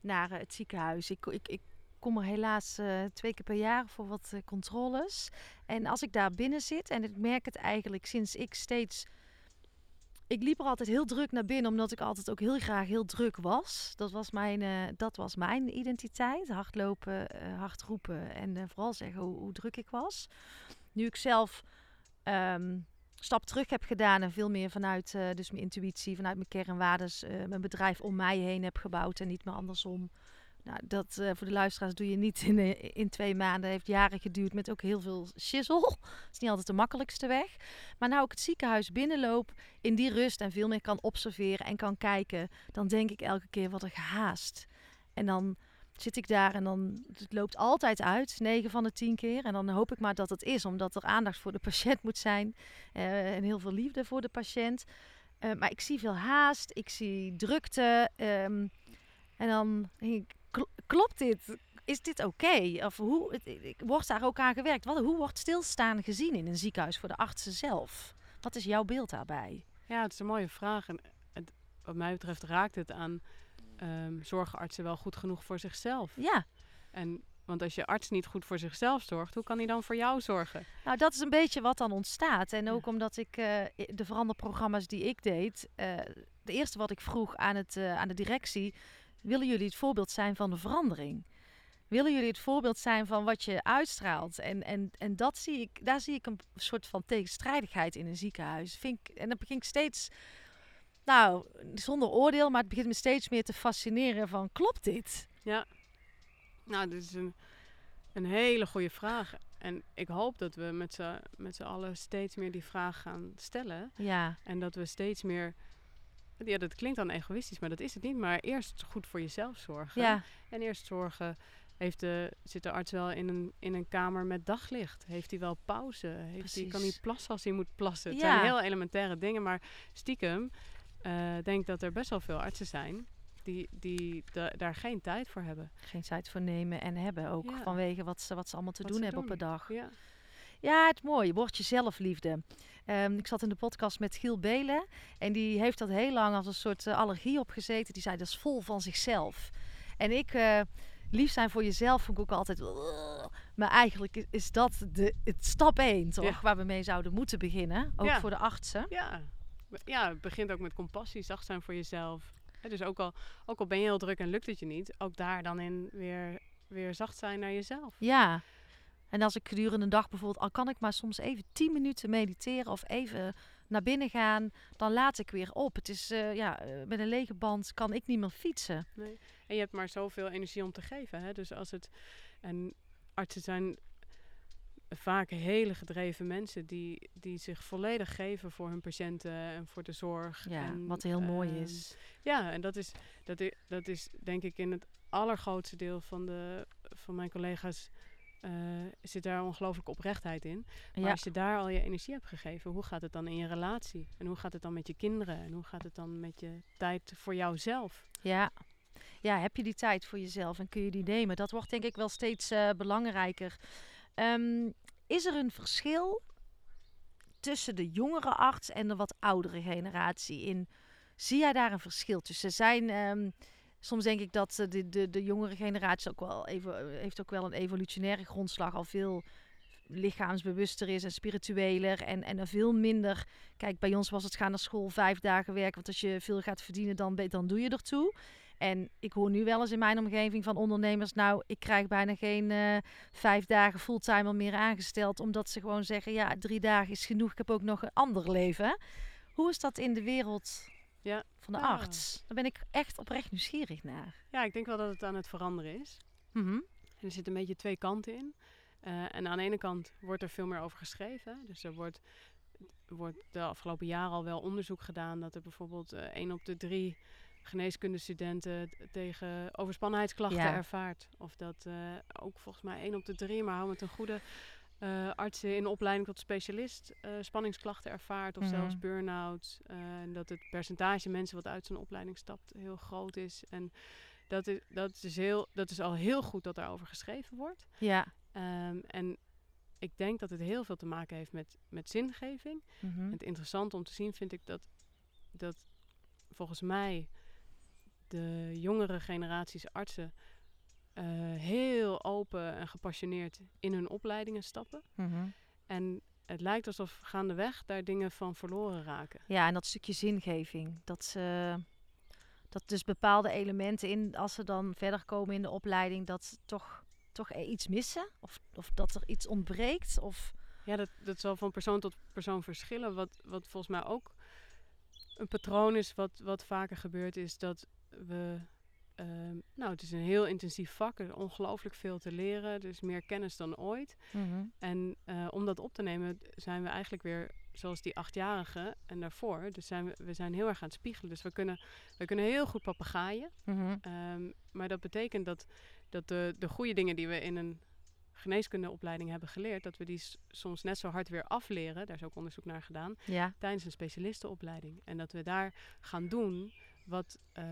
naar eh, het ziekenhuis. Ik, ik, ik kom er helaas eh, twee keer per jaar voor wat controles. En als ik daar binnen zit, en ik merk het eigenlijk sinds ik steeds... Ik liep er altijd heel druk naar binnen, omdat ik altijd ook heel graag heel druk was. Dat was mijn, dat was mijn identiteit. Hardlopen, hard roepen en vooral zeggen hoe, hoe druk ik was. Nu ik zelf ehm, stap terug heb gedaan en veel meer vanuit eh, dus mijn intuïtie, vanuit mijn kernwaardes, eh, mijn bedrijf om mij heen heb gebouwd en niet meer andersom. Nou, dat eh, voor de luisteraars doe je niet in, in twee maanden. heeft jaren geduurd met ook heel veel shizzle. Dat is niet altijd de makkelijkste weg. Maar nou ik het ziekenhuis binnenloop, in die rust en veel meer kan observeren en kan kijken, dan denk ik elke keer wat een gehaast. En dan zit ik daar en dan het loopt altijd uit, 9 van de 10 keer. En dan hoop ik maar dat het is, omdat er aandacht voor de patiënt moet zijn eh, en heel veel liefde voor de patiënt. Eh, maar ik zie veel haast, ik zie drukte. ehm, en dan ik, kl- klopt dit? Is dit oké? Of hoe wordt daar ook aan gewerkt? Wat, hoe wordt stilstaan gezien in een ziekenhuis voor de artsen zelf? Wat is jouw beeld daarbij? Ja, het is een mooie vraag. En wat mij betreft raakt het aan... ehm, zorgen artsen wel goed genoeg voor zichzelf? Ja, En, want als je arts niet goed voor zichzelf zorgt, hoe kan hij dan voor jou zorgen? nou dat is een beetje wat dan ontstaat. En ook omdat ik eh, de veranderprogramma's die ik deed, eh de eerste wat ik vroeg aan, het, eh, aan de directie, willen jullie het voorbeeld zijn van de verandering? Willen jullie het voorbeeld zijn van wat je uitstraalt? En, en, en dat zie ik, daar zie ik een soort van tegenstrijdigheid in een ziekenhuis. Vind ik, en dan begin ik steeds, nou, zonder oordeel, maar het begint me steeds meer te fascineren van, klopt dit? Nou, dit is een, een hele goede vraag. En ik hoop dat we met z'n, met z'n allen steeds meer die vraag gaan stellen. Ja, En dat we steeds meer... Ja, dat klinkt dan egoïstisch, maar dat is het niet. Maar eerst goed voor jezelf zorgen. ja, En eerst zorgen, heeft de, zit de arts wel in een, in een kamer met daglicht? Heeft hij wel pauze? Heeft hij, kan hij plassen als hij moet plassen? Het Ja. zijn heel elementaire dingen, maar stiekem eh denk dat er best wel veel artsen zijn die, die da- daar geen tijd voor hebben. geen tijd voor nemen en hebben ook Ja. vanwege wat ze, wat ze allemaal te Wat doen hebben op een dag. Ja. Ja, het is mooi. Word je zelfliefde. Ehm, ik zat in de podcast met Giel Belen. En die heeft dat heel lang als een soort eh, allergie opgezeten. Die zei, dat is vol van zichzelf. En ik, eh, lief zijn voor jezelf, vond ik ook altijd... Maar eigenlijk is, dat de, het stap één, toch? Ja. Waar we mee zouden moeten beginnen. Ook Ja. voor de artsen. Ja. Ja, het begint ook met compassie, zacht zijn voor jezelf. Dus ook al, ook al ben je heel druk en lukt het je niet, ook daar dan in weer, weer zacht zijn naar jezelf. Ja. En als ik gedurende een dag bijvoorbeeld, al kan ik maar soms even 10 minuten mediteren of even naar binnen gaan, dan laat ik weer op. Het is, eh, ja, eh, met een lege band kan ik niet meer fietsen. Nee. En je hebt maar zoveel energie om te geven. Hè? Dus als het. En artsen zijn vaak hele gedreven mensen die, die zich volledig geven voor hun patiënten en voor de zorg. Ja, en, wat heel mooi ehm, is. Ja, en dat is, dat, is, dat is denk ik in het allergrootste deel van, de, van mijn collega's. eh, zit daar ongelooflijke oprechtheid in. Maar Ja. als je daar al je energie hebt gegeven, hoe gaat het dan in je relatie? En hoe gaat het dan met je kinderen? En hoe gaat het dan met je tijd voor jouzelf? Ja. ja, heb je die tijd voor jezelf en kun je die nemen? Dat wordt denk ik wel steeds eh, belangrijker. Ehm, is er een verschil tussen de jongere arts en de wat oudere generatie in? Zie jij daar een verschil tussen? Zijn, ehm, soms denk ik dat de, de, de jongere generatie ook wel even, heeft ook wel een evolutionaire grondslag, al veel lichaamsbewuster is en spiritueler en, en veel minder. Kijk, bij ons was het gaan naar school vijf dagen werken, want als je veel gaat verdienen, dan, dan doe je ertoe. En ik hoor nu wel eens in mijn omgeving van ondernemers, nou, ik krijg bijna geen uh, vijf dagen fulltime meer aangesteld, omdat ze gewoon zeggen, ja, drie dagen is genoeg, ik heb ook nog een ander leven. Hoe is dat in de wereld ja. van de arts? Daar ben ik echt oprecht nieuwsgierig naar. Ja, ik denk wel dat het aan het veranderen is. Mhm. En er zitten een beetje twee kanten in. Uh, en aan de ene kant wordt er veel meer over geschreven. Dus er wordt, wordt de afgelopen jaren al wel onderzoek gedaan dat er bijvoorbeeld uh, één op de drie geneeskundestudenten tegen overspannenheidsklachten ervaart. Of dat uh, ook volgens mij één op de drie, maar hou met een goede uh, artsen in opleiding tot specialist uh, spanningsklachten ervaart. Of mm -hmm. zelfs burn-out. en dat het percentage mensen wat uit zijn opleiding stapt heel groot is. En dat is, dat is, heel, dat is al heel goed dat daarover geschreven wordt. Ja. Um, en ik denk dat het heel veel te maken heeft met, met zingeving. Mm -hmm. Het interessante om te zien vind ik dat, dat volgens mij de jongere generaties artsen uh, heel open en gepassioneerd in hun opleidingen stappen. Mm -hmm. En het lijkt alsof gaandeweg daar dingen van verloren raken. Ja, en dat stukje zingeving. Dat ze dat dus bepaalde elementen in, als ze dan verder komen in de opleiding, dat ze toch, toch iets missen? Of, of dat er iets ontbreekt? Of... Ja, dat, dat zal van persoon tot persoon verschillen. Wat, wat volgens mij ook een patroon is, wat, wat vaker gebeurt, is dat we. Uh, nou, het is een heel intensief vak. Er is ongelooflijk veel te leren. Er is meer kennis dan ooit. Mm -hmm. En uh, om dat op te nemen, zijn we eigenlijk weer zoals die achtjarige en daarvoor. Dus zijn we, we zijn heel erg aan het spiegelen. Dus we kunnen, we kunnen heel goed papegaaien. Mm -hmm. um, maar dat betekent dat, dat de, de goede dingen die we in een geneeskundeopleiding hebben geleerd, dat we die soms net zo hard weer afleren. Daar is ook onderzoek naar gedaan. Ja. Tijdens een specialistenopleiding. En dat we daar gaan doen wat, uh,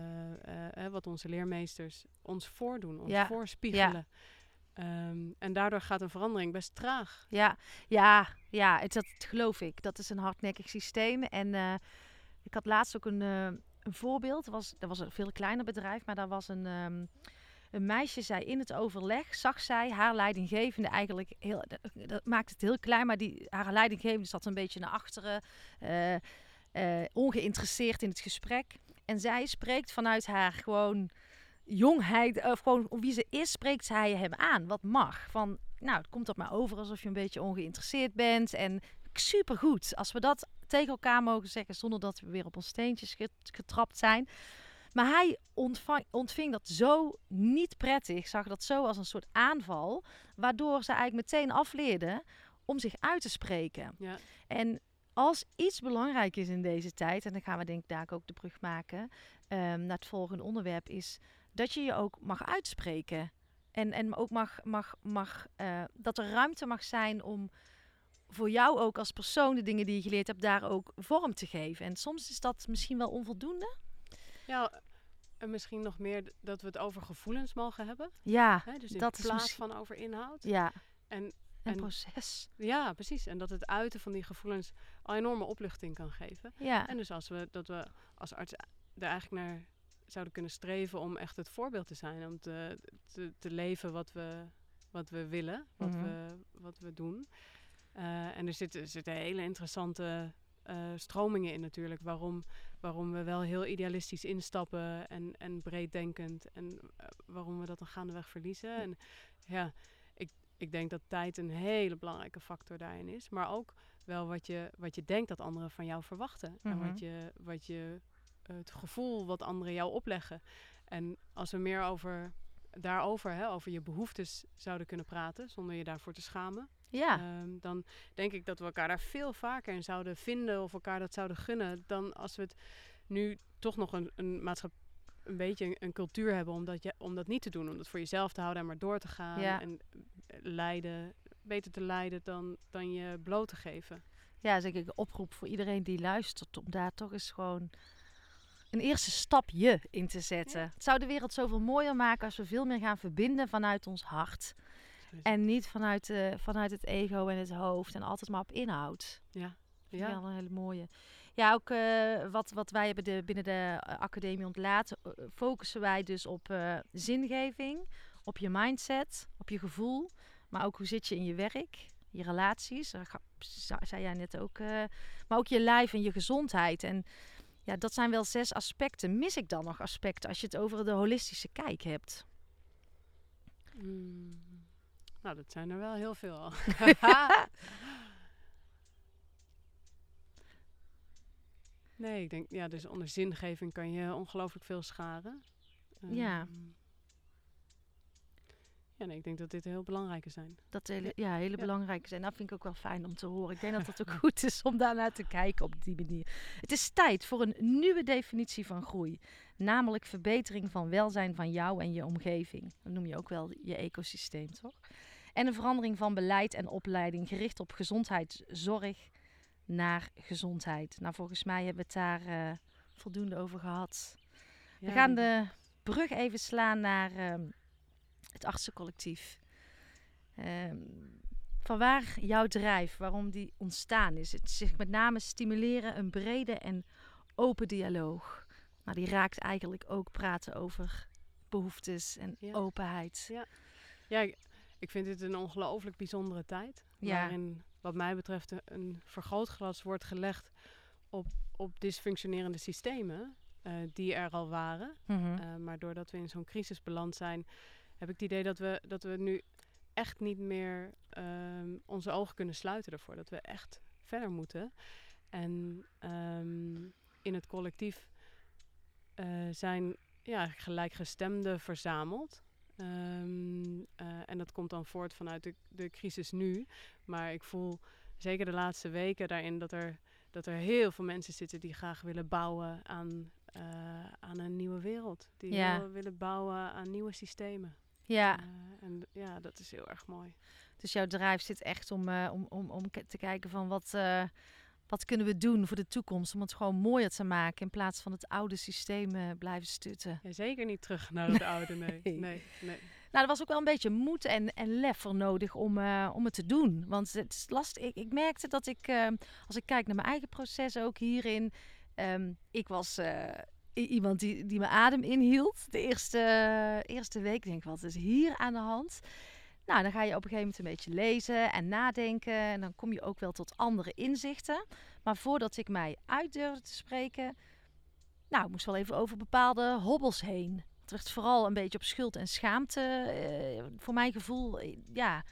uh, wat onze leermeesters ons voordoen, ons ja. voorspiegelen. Ja. Um, en daardoor gaat een verandering best traag. Ja, ja, ja het, dat geloof ik. Dat is een hardnekkig systeem. En ik had laatst ook een, een voorbeeld. Dat was, dat was een veel kleiner bedrijf, maar daar was een, um, een meisje, zij in het overleg, zag zij haar leidinggevende eigenlijk heel. Dat, dat maakt het heel klein, maar die, haar leidinggevende zat een beetje naar achteren, uh, ongeïnteresseerd in het gesprek. En zij spreekt vanuit haar gewoon jongheid, of gewoon wie ze is, spreekt zij hem aan. Wat mag. Van, nou, het komt op mij over alsof je een beetje ongeïnteresseerd bent. En supergoed. Als we dat tegen elkaar mogen zeggen zonder dat we weer op ons steentjes getrapt zijn. Maar hij ontvang, ontving dat zo niet prettig, zag dat zo als een soort aanval, waardoor ze eigenlijk meteen afleerde om zich uit te spreken. Ja. En als iets belangrijk is in deze tijd, en dan gaan we denk ik daar ook de brug maken um, naar het volgende onderwerp, is dat je je ook mag uitspreken. En, en ook mag, mag, mag uh, dat er ruimte mag zijn om voor jou ook als persoon de dingen die je geleerd hebt, daar ook vorm te geven. En soms is dat misschien wel onvoldoende. Ja, en misschien nog meer dat we het over gevoelens mogen hebben. Ja? Dus in dat is plaats misschien- van over inhoud. Ja, En, een en proces. ja, precies. En dat het uiten van die gevoelens al enorme opluchting kan geven. Ja, En dus als we dat we als arts er eigenlijk naar zouden kunnen streven om echt het voorbeeld te zijn, om te, te, te leven wat we, wat we willen, wat, Mhm. we, wat we doen. Eh, en er zitten, er zitten hele interessante eh, stromingen in natuurlijk, waarom, waarom we wel heel idealistisch instappen en, en breeddenkend en eh, waarom we dat dan gaandeweg verliezen. En ja, ik, denk dat tijd een hele belangrijke factor daarin is, maar ook wel wat je, wat je denkt dat anderen van jou verwachten en Mhm. wat je, wat je het gevoel wat anderen jou opleggen. En als we meer over daarover, hè, over je behoeftes zouden kunnen praten, zonder je daarvoor te schamen, ja, ehm, dan denk ik dat we elkaar daar veel vaker in zouden vinden of elkaar dat zouden gunnen, dan als we het nu toch nog een, een maatschappij een beetje een, een cultuur hebben om dat, je, om dat niet te doen. Om dat voor jezelf te houden en maar door te gaan. Ja. En lijden, beter te lijden dan, dan je bloot te geven. ja, zeg ik een oproep voor iedereen die luistert om daar toch eens gewoon een eerste stapje in te zetten. Het zou de wereld zoveel mooier maken als we veel meer gaan verbinden vanuit ons hart. En niet vanuit, eh, vanuit het ego en het hoofd en altijd maar op inhoud. ja, Ja. Ja. Wel een hele mooie. Ja, ook eh, wat, wat wij hebben de, binnen de eh, academie ontlaten, focussen wij dus op zingeving, op je mindset, op je gevoel, maar ook hoe zit je in je werk, je relaties, zei jij net ook, eh, maar ook je lijf en je gezondheid. En ja, dat zijn wel zes aspecten. Mis ik dan nog aspecten als je het over de holistische kijk hebt? Mm. Nou, dat zijn er wel heel veel al. nee, ik denk, ja, dus onder zingeving kan je ongelooflijk veel scharen. Ja. Ja, nee, ik denk dat dit heel belangrijke zijn. Dat hele, ja, hele Ja. belangrijke zijn. Dat vind ik ook wel fijn om te horen. Ik denk dat het ook goed is om daarnaar te kijken op die manier. Het is tijd voor een nieuwe definitie van groei. Namelijk verbetering van welzijn van jou en je omgeving. Dat noem je ook wel je ecosysteem, toch? En een verandering van beleid en opleiding gericht op gezondheidszorg naar gezondheid. Nou, volgens mij hebben we het daar eh, voldoende over gehad. We gaan de brug even slaan naar ehm, het artsencollectief. Ehm vanwaar jouw drijf, waarom die ontstaan is. Het zich met name stimuleren een brede en open dialoog. Nou, die raakt eigenlijk ook praten over behoeftes en Ja. openheid. Ja. Ja, ik, vind dit een ongelooflijk bijzondere tijd. Ja. Waarin, wat mij betreft, een- een vergrootglas wordt gelegd op, op dysfunctionerende systemen. eh, die er al waren. Mhm. Eh, maar doordat we in zo'n crisis beland zijn, heb ik het idee dat we, dat we nu echt niet meer ehm, onze ogen kunnen sluiten ervoor. Dat we echt verder moeten. En ehm, in het collectief eh, zijn ja, gelijkgestemden verzameld. Ehm, eh, en dat komt dan voort vanuit de, de crisis nu. Maar ik voel zeker de laatste weken daarin dat er, dat er heel veel mensen zitten die graag willen bouwen aan, eh, aan een nieuwe wereld. Die Ja. willen bouwen aan nieuwe systemen. Ja, Eh, en ja, dat is heel erg mooi. dus jouw drijf zit echt om, eh, om, om, om te kijken van wat, eh, wat kunnen we doen voor de toekomst. Om het gewoon mooier te maken in plaats van het oude systeem eh, blijven stutten. Ja, zeker niet terug naar het oude, nee. Nee. nee. Nou, er was ook wel een beetje moed en, en lef voor nodig om, eh, om het te doen. Want het is lastig. Ik, ik merkte dat ik, eh, als ik kijk naar mijn eigen proces ook hierin. ehm, ik was eh, iemand die, die mijn adem inhield. De eerste, eerste week denk ik, wat is hier aan de hand? Nou, dan ga je op een gegeven moment een beetje lezen en nadenken. En dan kom je ook wel tot andere inzichten. Maar voordat ik mij uit durfde te spreken... Nou, ik moest wel even over bepaalde hobbels heen. Het werd vooral een beetje op schuld en schaamte. eh, voor mijn gevoel, eh, ja,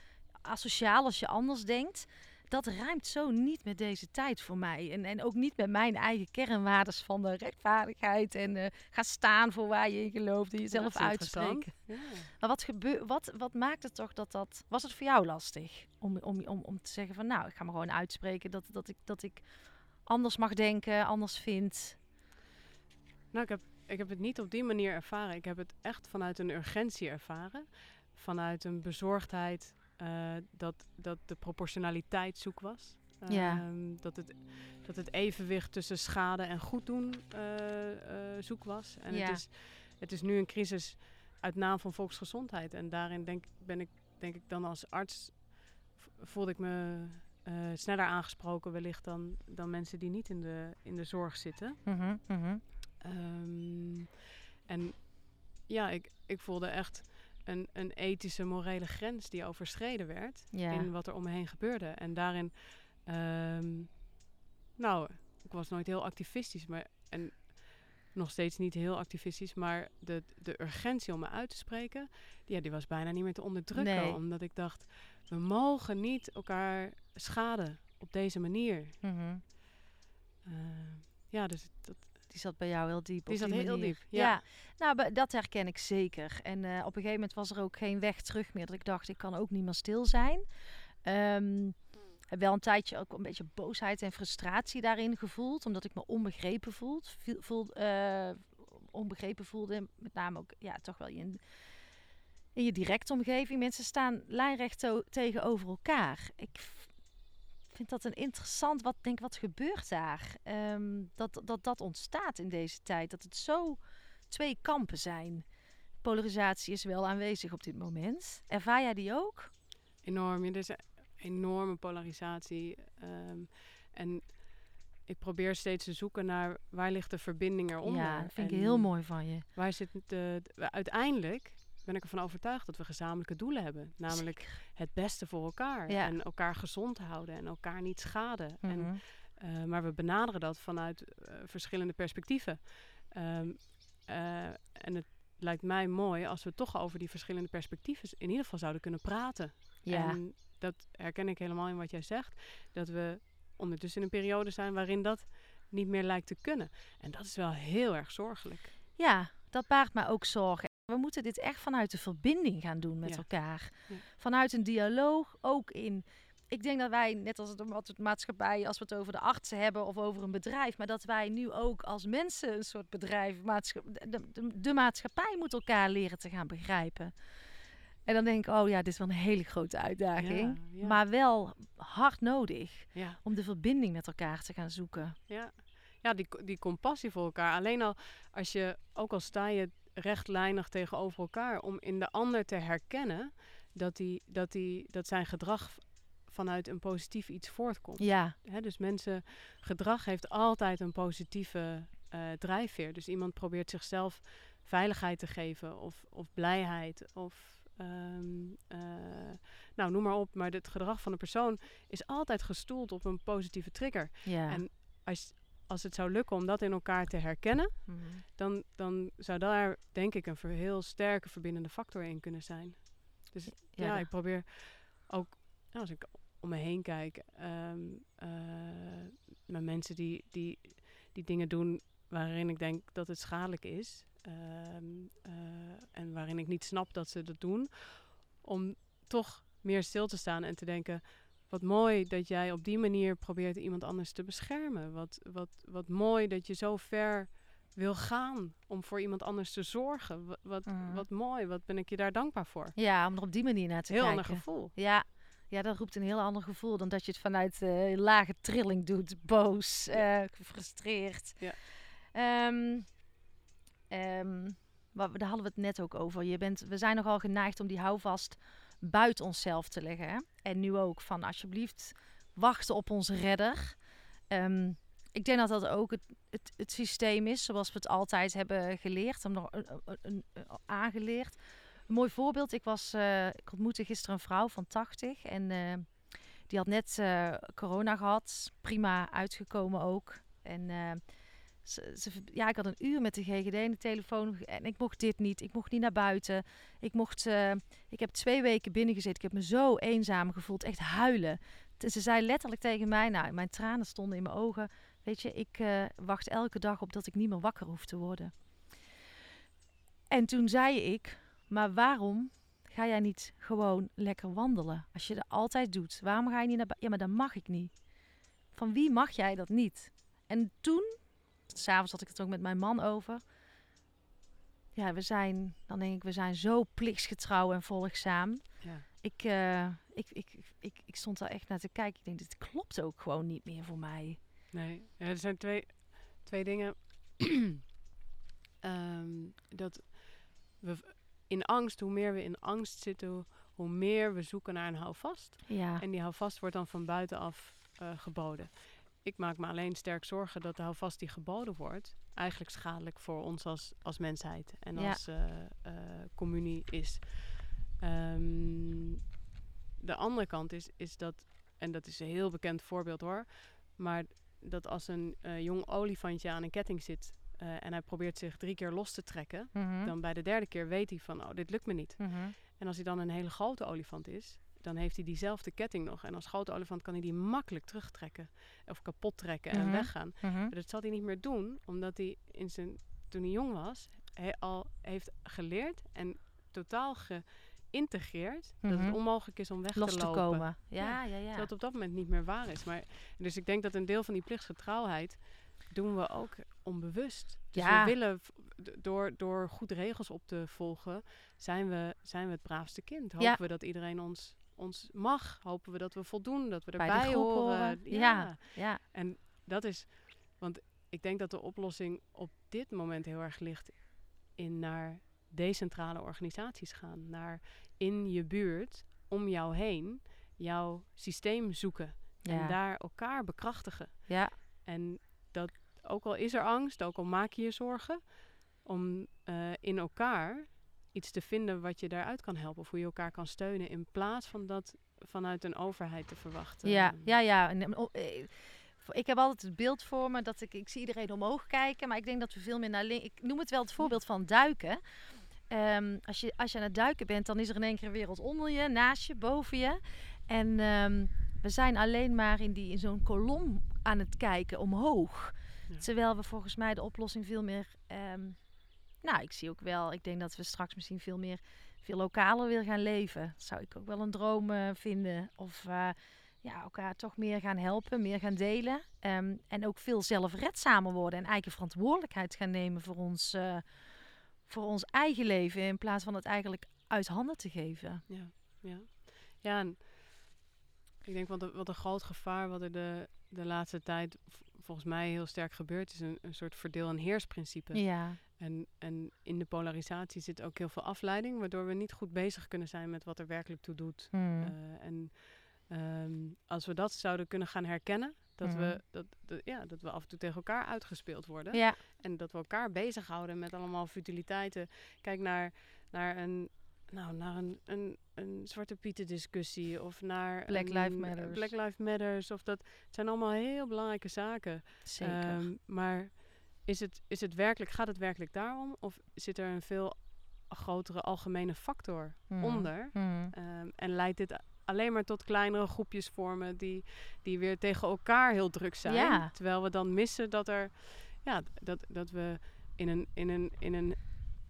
asociaal als je anders denkt. Dat ruimt zo niet met deze tijd voor mij. En, en ook niet met mijn eigen kernwaardes van de rechtvaardigheid. En eh ga staan voor waar je in gelooft. En jezelf uitspreken. Ja. Maar wat, gebeur, wat, wat maakt het toch dat dat... Was het voor jou lastig om, om, om, om te zeggen van... Nou, ik ga me gewoon uitspreken dat, dat, ik, dat ik anders mag denken, anders vind. Nou, ik heb, ik heb het niet op die manier ervaren. Ik heb het echt vanuit een urgentie ervaren. Vanuit een bezorgdheid eh, dat, dat de proportionaliteit zoek was. Ja. Ehm, dat, het, dat het evenwicht tussen schade en goed doen eh, eh, zoek was. En Ja. het, is, het is nu een crisis uit naam van volksgezondheid. En daarin denk, ben ik, denk ik dan als arts... voelde ik me sneller aangesproken wellicht dan, dan mensen die niet in de, in de zorg zitten. Mhm, mhm. Ehm, en ja, ik, ik voelde echt een, een ethische, morele grens die overschreden werd Ja. in wat er om me heen gebeurde. En daarin, ehm, nou, ik was nooit heel activistisch, maar en nog steeds niet heel activistisch, maar de, de urgentie om me uit te spreken, ja, die was bijna niet meer te onderdrukken. Nee. Omdat ik dacht, we mogen niet elkaar schaden op deze manier. Mhm. Eh, ja, dus dat, Die zat bij jou heel diep. Die zat heel manier. diep, ja. Nou, dat herken ik zeker. En eh, op een gegeven moment was er ook geen weg terug meer. Dat ik dacht, ik kan ook niet meer stil zijn. Ehm, heb wel een tijdje ook een beetje boosheid en frustratie daarin gevoeld. Omdat ik me onbegrepen voelde. Voel, eh, onbegrepen voelde. Met name ook, ja, toch wel in, in je directe omgeving. Mensen staan lijnrecht tegenover elkaar. Ik vind dat een interessant, wat denk wat gebeurt daar? Ehm, dat, dat dat ontstaat in deze tijd. Dat het zo twee kampen zijn. Polarisatie is wel aanwezig op dit moment. Ervaar jij die ook? enorm. Er is een enorme polarisatie. ehm, en ik probeer steeds te zoeken naar waar ligt de verbinding eronder. Ja, dat vind ik En heel mooi van je. Waar zit de, de- uiteindelijk ben ik ervan overtuigd dat we gezamenlijke doelen hebben. Namelijk het beste voor elkaar. Ja. En elkaar gezond houden en elkaar niet schaden. en, Mhm. eh, maar we benaderen dat vanuit eh, verschillende perspectieven. Ehm, eh, en het lijkt mij mooi als we toch over die verschillende perspectieven in ieder geval zouden kunnen praten. Ja, En dat herken ik helemaal in wat jij zegt. Dat we ondertussen in een periode zijn waarin dat niet meer lijkt te kunnen. En dat is wel heel erg zorgelijk. ja, dat baart mij ook zorgen. We moeten dit echt vanuit de verbinding gaan doen met Ja. elkaar. Ja. Vanuit een dialoog, ook in... Ik denk dat wij, net als ma- maatschappij, als we het over de artsen hebben of over een bedrijf, maar dat wij nu ook als mensen een soort bedrijf, de, de, de maatschappij moet elkaar leren te gaan begrijpen. En dan denk ik, oh ja, dit is wel een hele grote uitdaging. Ja, ja. Maar wel hard nodig Ja, om de verbinding met elkaar te gaan zoeken. ja. ja die, die compassie voor elkaar. Alleen al als je, ook al sta je rechtlijnig tegenover elkaar, om in de ander te herkennen dat, die, dat, die, dat zijn gedrag vanuit een positief iets voortkomt. Ja, dus mensen, gedrag heeft altijd een positieve eh, drijfveer. Dus iemand probeert zichzelf veiligheid te geven of, of blijheid of ehm, eh, nou noem maar op. Maar het gedrag van een persoon is altijd gestoeld op een positieve trigger. ja. En als, als het zou lukken om dat in elkaar te herkennen, Mhm. dan, dan zou daar denk ik een heel sterke verbindende factor in kunnen zijn. Dus ja, ik probeer ook, nou, als ik om me heen kijk, ehm eh, met mensen die, die, die dingen doen waarin ik denk dat het schadelijk is. ehm, eh, en waarin ik niet snap dat ze dat doen. Om toch meer stil te staan en te denken. Wat mooi dat jij op die manier probeert iemand anders te beschermen. Wat, wat, wat mooi dat je zo ver wil gaan om voor iemand anders te zorgen. Wat, wat, Mhm. wat mooi, wat ben ik je daar dankbaar voor. Ja, om er op die manier naar te Heel kijken. ander gevoel. Ja. ja, dat roept een heel ander gevoel dan dat je het vanuit eh lage trilling doet. Boos, eh, gefrustreerd. Ja. Ehm, ehm, wa- daar hadden we het net ook over. Je bent, we zijn nogal geneigd om die houvast buiten onszelf te leggen. En nu ook van alsjeblieft wachten op onze redder. Ehm, ik denk dat dat ook het, het, het systeem is zoals we het altijd hebben geleerd. Om nog een- een- een- aangeleerd. Een mooi voorbeeld. Ik, was, eh, ik ontmoette gisteren een vrouw van 80 en eh, die had net eh, corona gehad. Prima uitgekomen ook. En eh, ja, ik had een uur met de GGD in de telefoon en ik mocht dit niet. Ik mocht niet naar buiten. Ik, mocht, eh, ik heb twee weken binnen gezeten. Ik heb me zo eenzaam gevoeld. Echt huilen. Ze zei letterlijk tegen mij, nou, mijn tranen stonden in mijn ogen. Weet je, ik eh, wacht elke dag op dat ik niet meer wakker hoef te worden. En toen zei ik, maar waarom ga jij niet gewoon lekker wandelen? Als je dat altijd doet, waarom ga je niet naar buiten? Ja, maar dat mag ik niet. Van wie mag jij dat niet? En toen, s'avonds had ik het ook met mijn man over. Ja, we zijn, dan denk ik, we zijn zo plichtsgetrouw en volgzaam. Ja. Ik, eh, ik, ik, ik, ik stond daar echt naar te kijken. Ik denk, dit klopt ook gewoon niet meer voor mij. Nee, ja, er zijn twee, twee dingen. Ehm, dat we in angst, hoe meer we in angst zitten, hoe, hoe meer we zoeken naar een houvast. Ja, En die houvast wordt dan van buitenaf eh, geboden. Ik maak me alleen sterk zorgen dat de houvast die geboden wordt, eigenlijk schadelijk voor ons als, als mensheid en Ja. als eh, communie is. Ehm, de andere kant is, is dat, en dat is een heel bekend voorbeeld hoor, maar dat als een eh, jong olifantje aan een ketting zit en hij probeert zich drie keer los te trekken, Mhm. dan bij de derde keer weet hij van, oh, dit lukt me niet. Mhm. En als hij dan een hele grote olifant is, dan heeft hij diezelfde ketting nog. En als grote olifant kan hij die makkelijk terugtrekken of kapot trekken en Mhm. weggaan. Mhm. Maar dat zal hij niet meer doen, omdat hij in zijn, toen hij jong was, hij al heeft geleerd en totaal geïntegreerd dat Mhm. het onmogelijk is om weg Los te te lopen. komen. Ja, ja, ja. Terwijl het op dat moment niet meer waar is. Maar, dus ik denk dat een deel van die plichtsgetrouwheid doen we ook onbewust. Dus Ja. we willen, door, door goed regels op te volgen, zijn we, zijn we het braafste kind. Hopen Ja. we dat iedereen ons, ons mag. Hopen we dat we voldoen, dat we erbij horen. horen. Ja. Ja. En dat is, want ik denk dat de oplossing op dit moment heel erg ligt in naar decentrale organisaties gaan. Naar in je buurt, om jou heen, jouw systeem zoeken. En daar elkaar bekrachtigen. Ja. En dat, ook al is er angst, ook al maak je je zorgen, om eh, in elkaar iets te vinden wat je daaruit kan helpen. Of hoe je elkaar kan steunen. In plaats van dat vanuit een overheid te verwachten. Ja, ja, ja. Oh, eh, ik heb altijd het beeld voor me dat ik, ik zie iedereen omhoog kijken. Maar ik denk dat we veel meer naar links... Ik noem het wel het voorbeeld van duiken. Ehm, als, je, als je aan het duiken bent, dan is er in één keer een wereld onder je, naast je, boven je. En ehm, we zijn alleen maar in, die, in zo'n kolom aan het kijken omhoog. Terwijl we volgens mij de oplossing veel meer. Ehm, nou, ik zie ook wel. Ik denk dat we straks misschien veel meer. veel lokaler willen gaan leven. Zou ik ook wel een droom uh, vinden. Of. Uh, ja, elkaar toch meer gaan helpen, meer gaan delen. Um, en ook veel zelfredzamer worden en eigen verantwoordelijkheid gaan nemen voor ons, uh, voor ons eigen leven. In plaats van het eigenlijk uit handen te geven. Ja, ja. ja en ik denk wat een, wat een groot gevaar wat er de, de laatste tijd volgens mij heel sterk gebeurt, is een, een soort verdeel- en heersprincipe. Ja. En, en in de polarisatie zit ook heel veel afleiding, waardoor we niet goed bezig kunnen zijn met wat er werkelijk toe doet. Hmm. Uh, en um, als we dat zouden kunnen gaan herkennen, dat, we, hmm. dat, dat, ja, dat we af en toe tegen elkaar uitgespeeld worden. Ja. En dat we elkaar bezighouden met allemaal futiliteiten. Kijk naar, naar een, nou, naar een, een, een Zwarte Pieten discussie of naar Black Lives Matters. Black Lives Matters. Of dat het zijn allemaal heel belangrijke zaken. Zeker. Um, maar is het, is het werkelijk, gaat het werkelijk daarom? Of zit er een veel grotere algemene factor mm. onder? Mm. Um, en leidt dit alleen maar tot kleinere groepjes vormen die, die weer tegen elkaar heel druk zijn. Ja. Terwijl we dan missen dat er ja, dat, dat we in een, in een, in een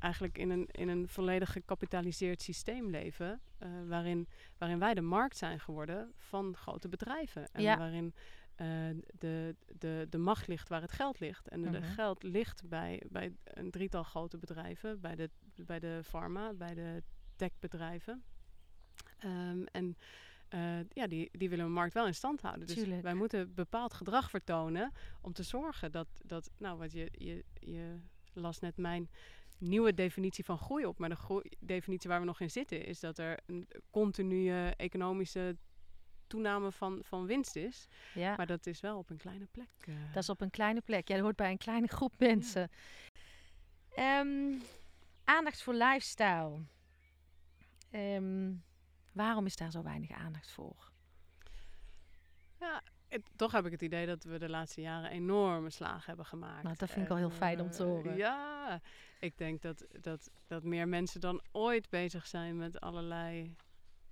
eigenlijk in een, in een volledig gecapitaliseerd systeem leven. Uh, waarin, waarin wij de markt zijn geworden van grote bedrijven. En ja. waarin uh, de, de, de macht ligt waar het geld ligt. En Mhm. de, geld ligt bij, bij een drietal grote bedrijven. Bij de, bij de pharma, bij de techbedrijven. Um, en uh, ja, die, die willen een markt wel in stand houden. Dus Tuurlijk. wij moeten bepaald gedrag vertonen om te zorgen dat, dat nou wat je, je, je las net mijn nieuwe definitie van groei op. Maar de groei, definitie waar we nog in zitten is dat er een continue economische toename van, van winst is. Ja. Maar dat is wel op een kleine plek. Uh. Dat is op een kleine plek. Ja, dat hoort bij een kleine groep mensen. Ja. Um, aandacht voor lifestyle. Um, waarom is daar zo weinig aandacht voor? Ja, het, toch heb ik het idee dat we de laatste jaren enorme slagen hebben gemaakt. Nou, dat vind ik al heel fijn om te horen. Uh, ja, ik denk dat, dat, dat meer mensen dan ooit bezig zijn met allerlei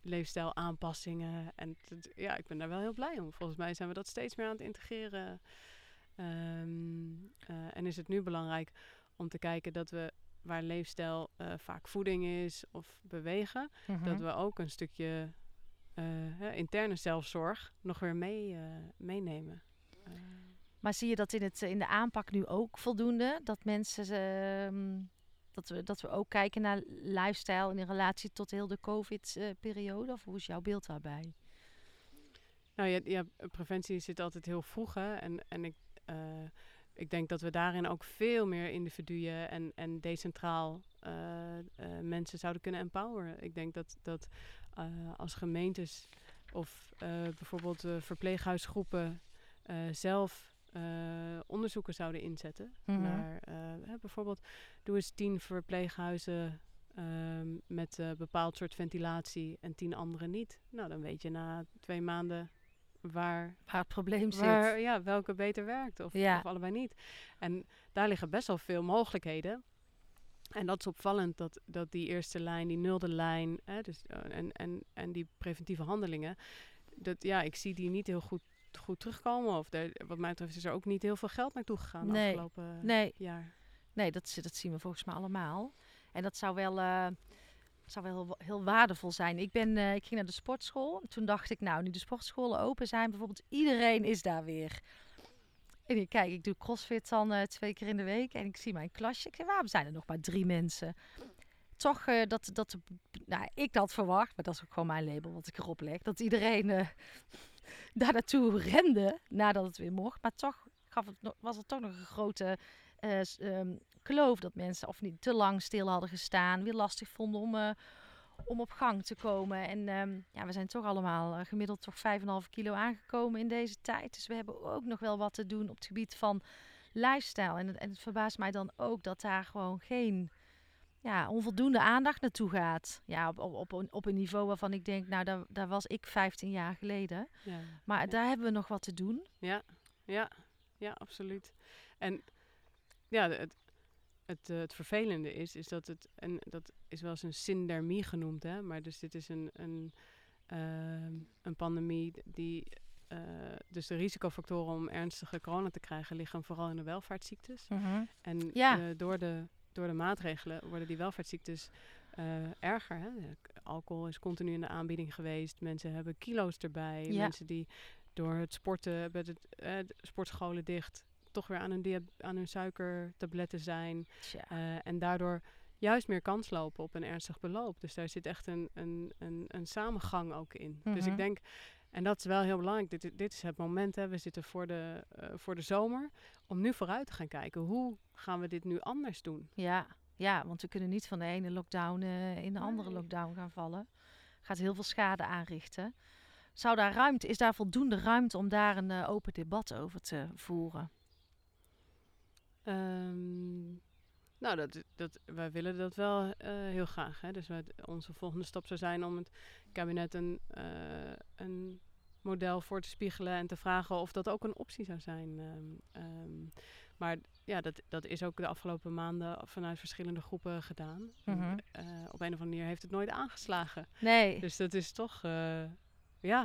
leefstijlaanpassingen. En het, ja, ik ben daar wel heel blij om. Volgens mij zijn we dat steeds meer aan het integreren. Um, uh, en is het nu belangrijk om te kijken dat we waar leefstijl uh, vaak voeding is of bewegen, Mhm. mm -hmm. dat we ook een stukje uh, interne zelfzorg nog weer mee, uh, meenemen. maar zie je dat in, het, in de aanpak nu ook voldoende? Dat mensen, uh, dat, we, dat we ook kijken naar lifestyle in relatie tot heel de COVID-periode? Of hoe is jouw beeld daarbij? Nou ja, ja, preventie zit altijd heel vroeg. Hè? En, en ik, ik denk dat we daarin ook veel meer individuen en, en decentraal uh, uh, mensen zouden kunnen empoweren. Ik denk dat, dat als gemeentes of bijvoorbeeld verpleeghuisgroepen zelf onderzoeken zouden inzetten. Mhm. Mm -hmm. Naar bijvoorbeeld doe eens tien verpleeghuizen met bepaald soort ventilatie en tien andere niet. Nou, dan weet je na twee maanden waar, waar het probleem waar, zit. Ja, welke beter werkt of, ja. of allebei niet. En daar liggen best wel veel mogelijkheden. En dat is opvallend dat, dat die eerste lijn, die nulde lijn, hè, dus, en, en, en die preventieve handelingen, dat, ja, ik zie die niet heel goed, goed terugkomen. Of wat mij betreft is er ook niet heel veel geld naartoe gegaan de nee. afgelopen nee. jaar. Nee, dat, dat zien we volgens mij allemaal. En dat zou wel... Uh, zou wel heel, heel, waardevol zijn. Ik, ben, uh, ik ging naar de sportschool. Toen dacht ik, nou, nu de sportscholen open zijn, bijvoorbeeld, iedereen is daar weer. En ik kijk, ik doe crossfit dan uh, twee keer in de week en ik zie mijn klasje. Ik zeg, waarom zijn er nog maar drie mensen? Toch uh, dat, dat, nou, ik had verwacht, maar dat is ook gewoon mijn label wat ik erop leg, dat iedereen daar naartoe rende nadat het weer mocht. Maar toch gaf het, was er toch nog een grote um, kloof dat mensen of niet te lang stil hadden gestaan, weer lastig vonden om, om op gang te komen. En ehm, ja, we zijn toch allemaal eh, gemiddeld toch 5,5 kilo aangekomen in deze tijd. Dus we hebben ook nog wel wat te doen op het gebied van lifestyle. En, het- en het verbaast mij dan ook dat daar gewoon geen ja, onvoldoende aandacht naartoe gaat. Ja, op, op, op, een, op een niveau waarvan ik denk, nou, daar, daar was ik 15 jaar geleden. Ja. Maar Ja. daar hebben we nog wat te doen. Ja, ja, ja, absoluut. En ja, het, het, eh, het vervelende is, is dat het, en dat is wel eens een syndermie genoemd, hè, maar dus dit is een, een, ehm, een pandemie die, eh, dus de risicofactoren om ernstige corona te krijgen liggen vooral in de welvaartsziektes. En Ja. eh, door, de, door de maatregelen worden die welvaartsziektes erger. Hè? Alcohol is continu in de aanbieding geweest. Mensen hebben kilo's erbij. Ja. Mensen die door het sporten, de sportscholen dicht, toch weer aan hun, aan hun suikertabletten zijn. Eh, en daardoor juist meer kans lopen op een ernstig beloop. Dus daar zit echt een, een, een, een samengang ook in. Dus Mhm. ik denk, en dat is wel heel belangrijk. Dit, dit is het moment, hè. we zitten voor de, eh, voor de zomer, om nu vooruit te gaan kijken. Hoe gaan we dit nu anders doen? Ja, ja, want we kunnen niet van de ene lockdown eh, in de andere Nee. lockdown gaan vallen. Gaat heel veel schade aanrichten. Zou daar ruimte, is daar voldoende ruimte om daar een open debat over te voeren? Ehm, nou, dat, dat, wij willen dat wel eh, heel graag. Hè? Dus wij, onze volgende stap zou zijn om het kabinet een, eh, een model voor te spiegelen en te vragen of dat ook een optie zou zijn. Ehm, ehm, maar ja, dat, dat is ook de afgelopen maanden vanuit verschillende groepen gedaan. En, Mhm. eh, op een of andere manier heeft het nooit aangeslagen. Nee. Dus dat is toch, ja,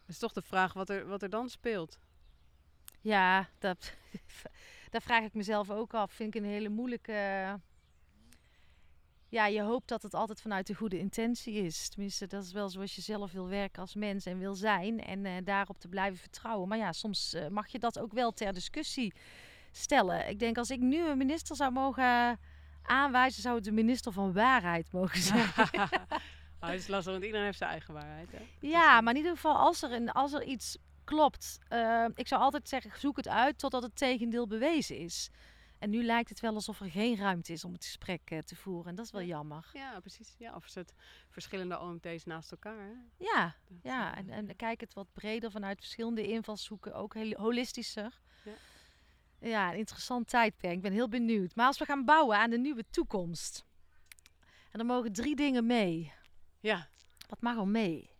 dat is toch de vraag wat er, wat er dan speelt. Ja, dat, daar vraag ik mezelf ook af. Vind ik een hele moeilijke. Ja, je hoopt dat het altijd vanuit de goede intentie is. Tenminste, dat is wel zoals je zelf wil werken als mens en wil zijn. En eh, daarop te blijven vertrouwen. Maar ja, soms eh, mag je dat ook wel ter discussie stellen. Ik denk als ik nu een minister zou mogen aanwijzen, zou het de minister van waarheid mogen zijn. Maar het is lastig, want iedereen heeft zijn eigen waarheid. Hè? Dat Ja, maar in ieder geval als er, een, als er iets klopt. eh, ik zou altijd zeggen, zoek het uit totdat het tegendeel bewezen is. En nu lijkt het wel alsof er geen ruimte is om het gesprek eh, te voeren. En dat is wel Ja. jammer. Ja, precies. Ja, of zet verschillende OMT's naast elkaar. Hè? Ja, ja. eh, En, en kijk het wat breder vanuit verschillende invalshoeken. Ook heel holistischer. Ja. Ja, een interessant tijdperk. Ik ben heel benieuwd. Maar als we gaan bouwen aan de nieuwe toekomst. En er mogen drie dingen mee. ja. Wat mag er mee?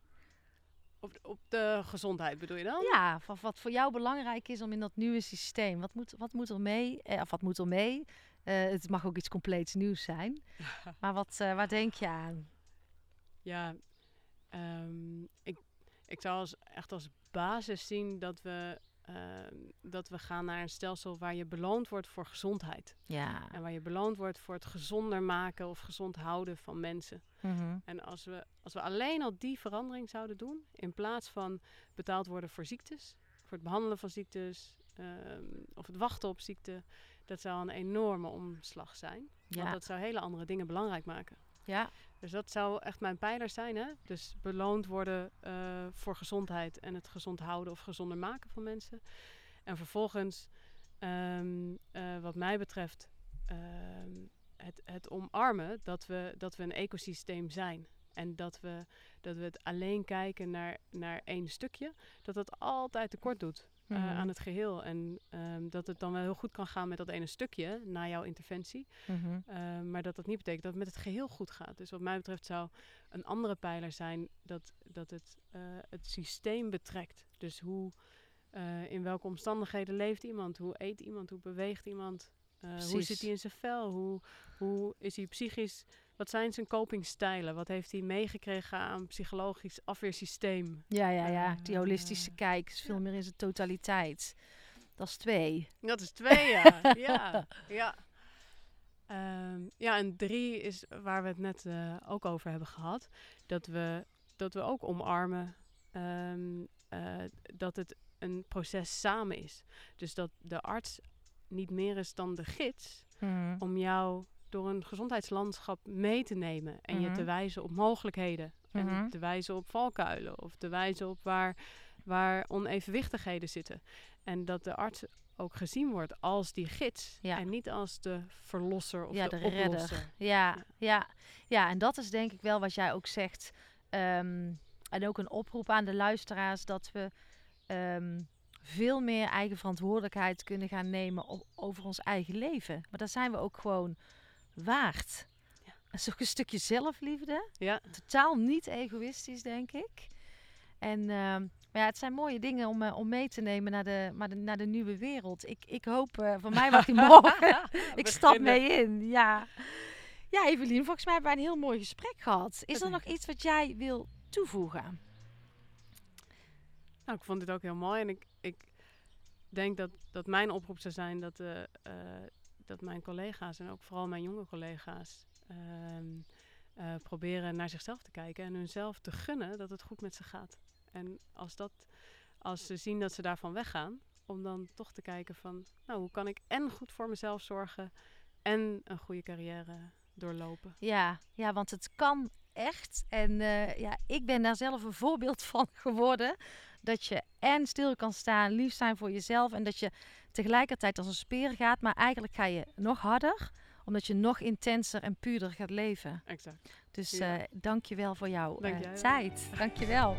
Op, de- op de gezondheid bedoel je dan? Ja, van wat voor jou belangrijk is om in dat nieuwe systeem. Wat moet, wat moet er mee? Eh, of wat moet er mee? Eh, het mag ook iets compleets nieuws zijn. Maar wat, eh, waar denk je aan? Ja, ehm, ik, ik zou als, echt als basis zien dat we, ehm, dat we gaan naar een stelsel waar je beloond wordt voor gezondheid. Ja. En waar je beloond wordt voor het gezonder maken of gezond houden van mensen. Mhm. En als we, als we alleen al die verandering zouden doen, in plaats van betaald worden voor ziektes, voor het behandelen van ziektes ehm, of het wachten op ziekte, dat zou een enorme omslag zijn. Want dat zou hele andere dingen belangrijk maken. Ja. Dus dat zou echt mijn pijler zijn. Hè? Dus beloond worden eh, voor gezondheid en het gezond houden of gezonder maken van mensen. En vervolgens, ehm, eh, wat mij betreft, ehm, het, het omarmen dat we, dat we een ecosysteem zijn. En dat we, dat we het alleen kijken naar, naar één stukje, dat dat altijd tekort doet eh, Mhm. aan het geheel. En ehm, dat het dan wel heel goed kan gaan met dat ene stukje na jouw interventie. Mhm. Uh, maar dat dat niet betekent dat het met het geheel goed gaat. Dus wat mij betreft zou een andere pijler zijn dat, dat het uh, het systeem betrekt. Dus hoe, uh, in welke omstandigheden leeft iemand? Hoe eet iemand? Hoe beweegt iemand? Hoe zit hij in zijn vel? Hoe, hoe is hij psychisch? Wat zijn zijn copingstijlen? Wat heeft hij meegekregen aan psychologisch afweersysteem? Ja, ja, ja. Die holistische kijk is veel meer in zijn totaliteit. Dat is twee. Dat is twee, ja. ja, ja. Um, ja, en drie is waar we het net uh, ook over hebben gehad. Dat we, dat we ook omarmen um, uh, dat het een proces samen is. Dus dat de arts niet meer is dan de gids Mhm. om jou door een gezondheidslandschap mee te nemen. En Mhm. je te wijzen op mogelijkheden. Mhm. En te wijzen op valkuilen. Of te wijzen op waar, waar onevenwichtigheden zitten. En dat de arts ook gezien wordt als die gids. Ja. En niet als de verlosser of ja, de, de, redder. oplosser. Ja, Ja. ja, ja. en dat is denk ik wel wat jij ook zegt. Ehm, en ook een oproep aan de luisteraars dat we ehm, veel meer eigen verantwoordelijkheid kunnen gaan nemen over ons eigen leven. Maar daar zijn we ook gewoon waard. Ja. Dat is ook een stukje zelfliefde. Ja, Totaal niet egoïstisch, denk ik. En ehm, maar ja, het zijn mooie dingen om, eh, om mee te nemen naar de, maar de, naar de nieuwe wereld. Ik, ik hoop, eh, voor mij mag die morgen. ik stap mee in, ja. Ja, Evelien, volgens mij hebben wij een heel mooi gesprek gehad. Is er nog iets wat jij wil toevoegen? Nou, ik vond dit ook heel mooi. En ik, ik denk dat, dat mijn oproep zou zijn dat, eh, eh, dat mijn collega's en ook vooral mijn jonge collega's ehm, eh, proberen naar zichzelf te kijken en hunzelf te gunnen dat het goed met ze gaat. En als, dat, als ze zien dat ze daarvan weggaan, om dan toch te kijken van, nou, hoe kan ik en goed voor mezelf zorgen en een goede carrière doorlopen. Ja, ja want het kan echt. En eh, ja, ik ben daar zelf een voorbeeld van geworden. Dat je en stil kan staan, lief zijn voor jezelf. En dat je tegelijkertijd als een speer gaat. Maar eigenlijk ga je nog harder. Omdat je nog intenser en puurder gaat leven. Exact. Dus Ja. eh dank je wel voor jouw Dank eh, tijd. Dank je wel.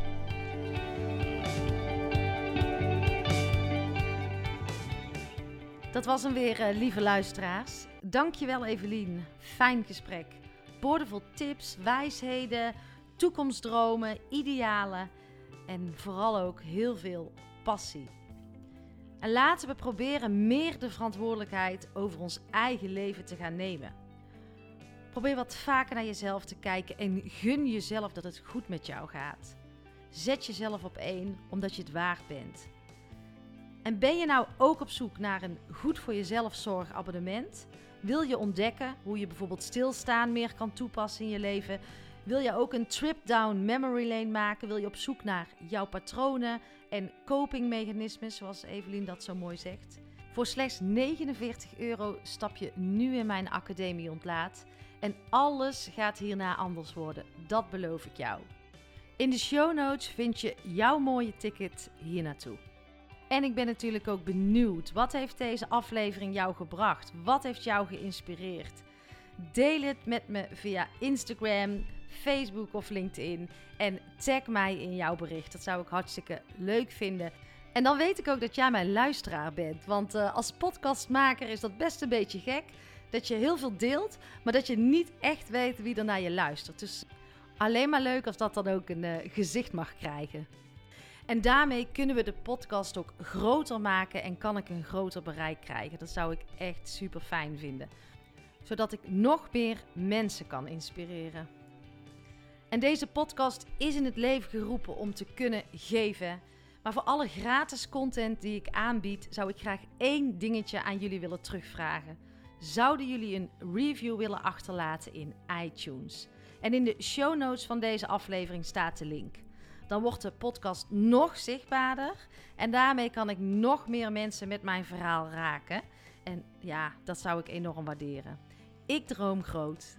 Dat was hem weer, eh, lieve luisteraars. Dank je wel, Evelien. Fijn gesprek. Boordevol tips, wijsheden, toekomstdromen, idealen en vooral ook heel veel passie. En laten we proberen meer de verantwoordelijkheid over ons eigen leven te gaan nemen. Probeer wat vaker naar jezelf te kijken en gun jezelf dat het goed met jou gaat. Zet jezelf op één omdat je het waard bent. En ben je nou ook op zoek naar een goed voor jezelf zorgabonnement? Wil je ontdekken hoe je bijvoorbeeld stilstaan meer kan toepassen in je leven? Wil je ook een trip down memory lane maken? Wil je op zoek naar jouw patronen en copingmechanismen, zoals Evelien dat zo mooi zegt? Voor slechts 49 euro stap je nu in mijn academie ontlaat. En alles gaat hierna anders worden, dat beloof ik jou. In de show notes vind je jouw mooie ticket hier naartoe. En ik ben natuurlijk ook benieuwd, wat heeft deze aflevering jou gebracht? Wat heeft jou geïnspireerd? Deel het met me via Instagram, Facebook of LinkedIn en tag mij in jouw bericht. Dat zou ik hartstikke leuk vinden. En dan weet ik ook dat jij mijn luisteraar bent, want eh, als podcastmaker is dat best een beetje gek dat je heel veel deelt, maar dat je niet echt weet wie er naar je luistert. Dus alleen maar leuk als dat dan ook een eh, gezicht mag krijgen. En daarmee kunnen we de podcast ook groter maken en kan ik een groter bereik krijgen. Dat zou ik echt super fijn vinden. Zodat ik nog meer mensen kan inspireren. En deze podcast is in het leven geroepen om te kunnen geven. Maar voor alle gratis content die ik aanbied, zou ik graag één dingetje aan jullie willen terugvragen. Zouden jullie een review willen achterlaten in iTunes? En in de show notes van deze aflevering staat de link. Dan wordt de podcast nog zichtbaarder en daarmee kan ik nog meer mensen met mijn verhaal raken. En ja, dat zou ik enorm waarderen. Ik droom groot.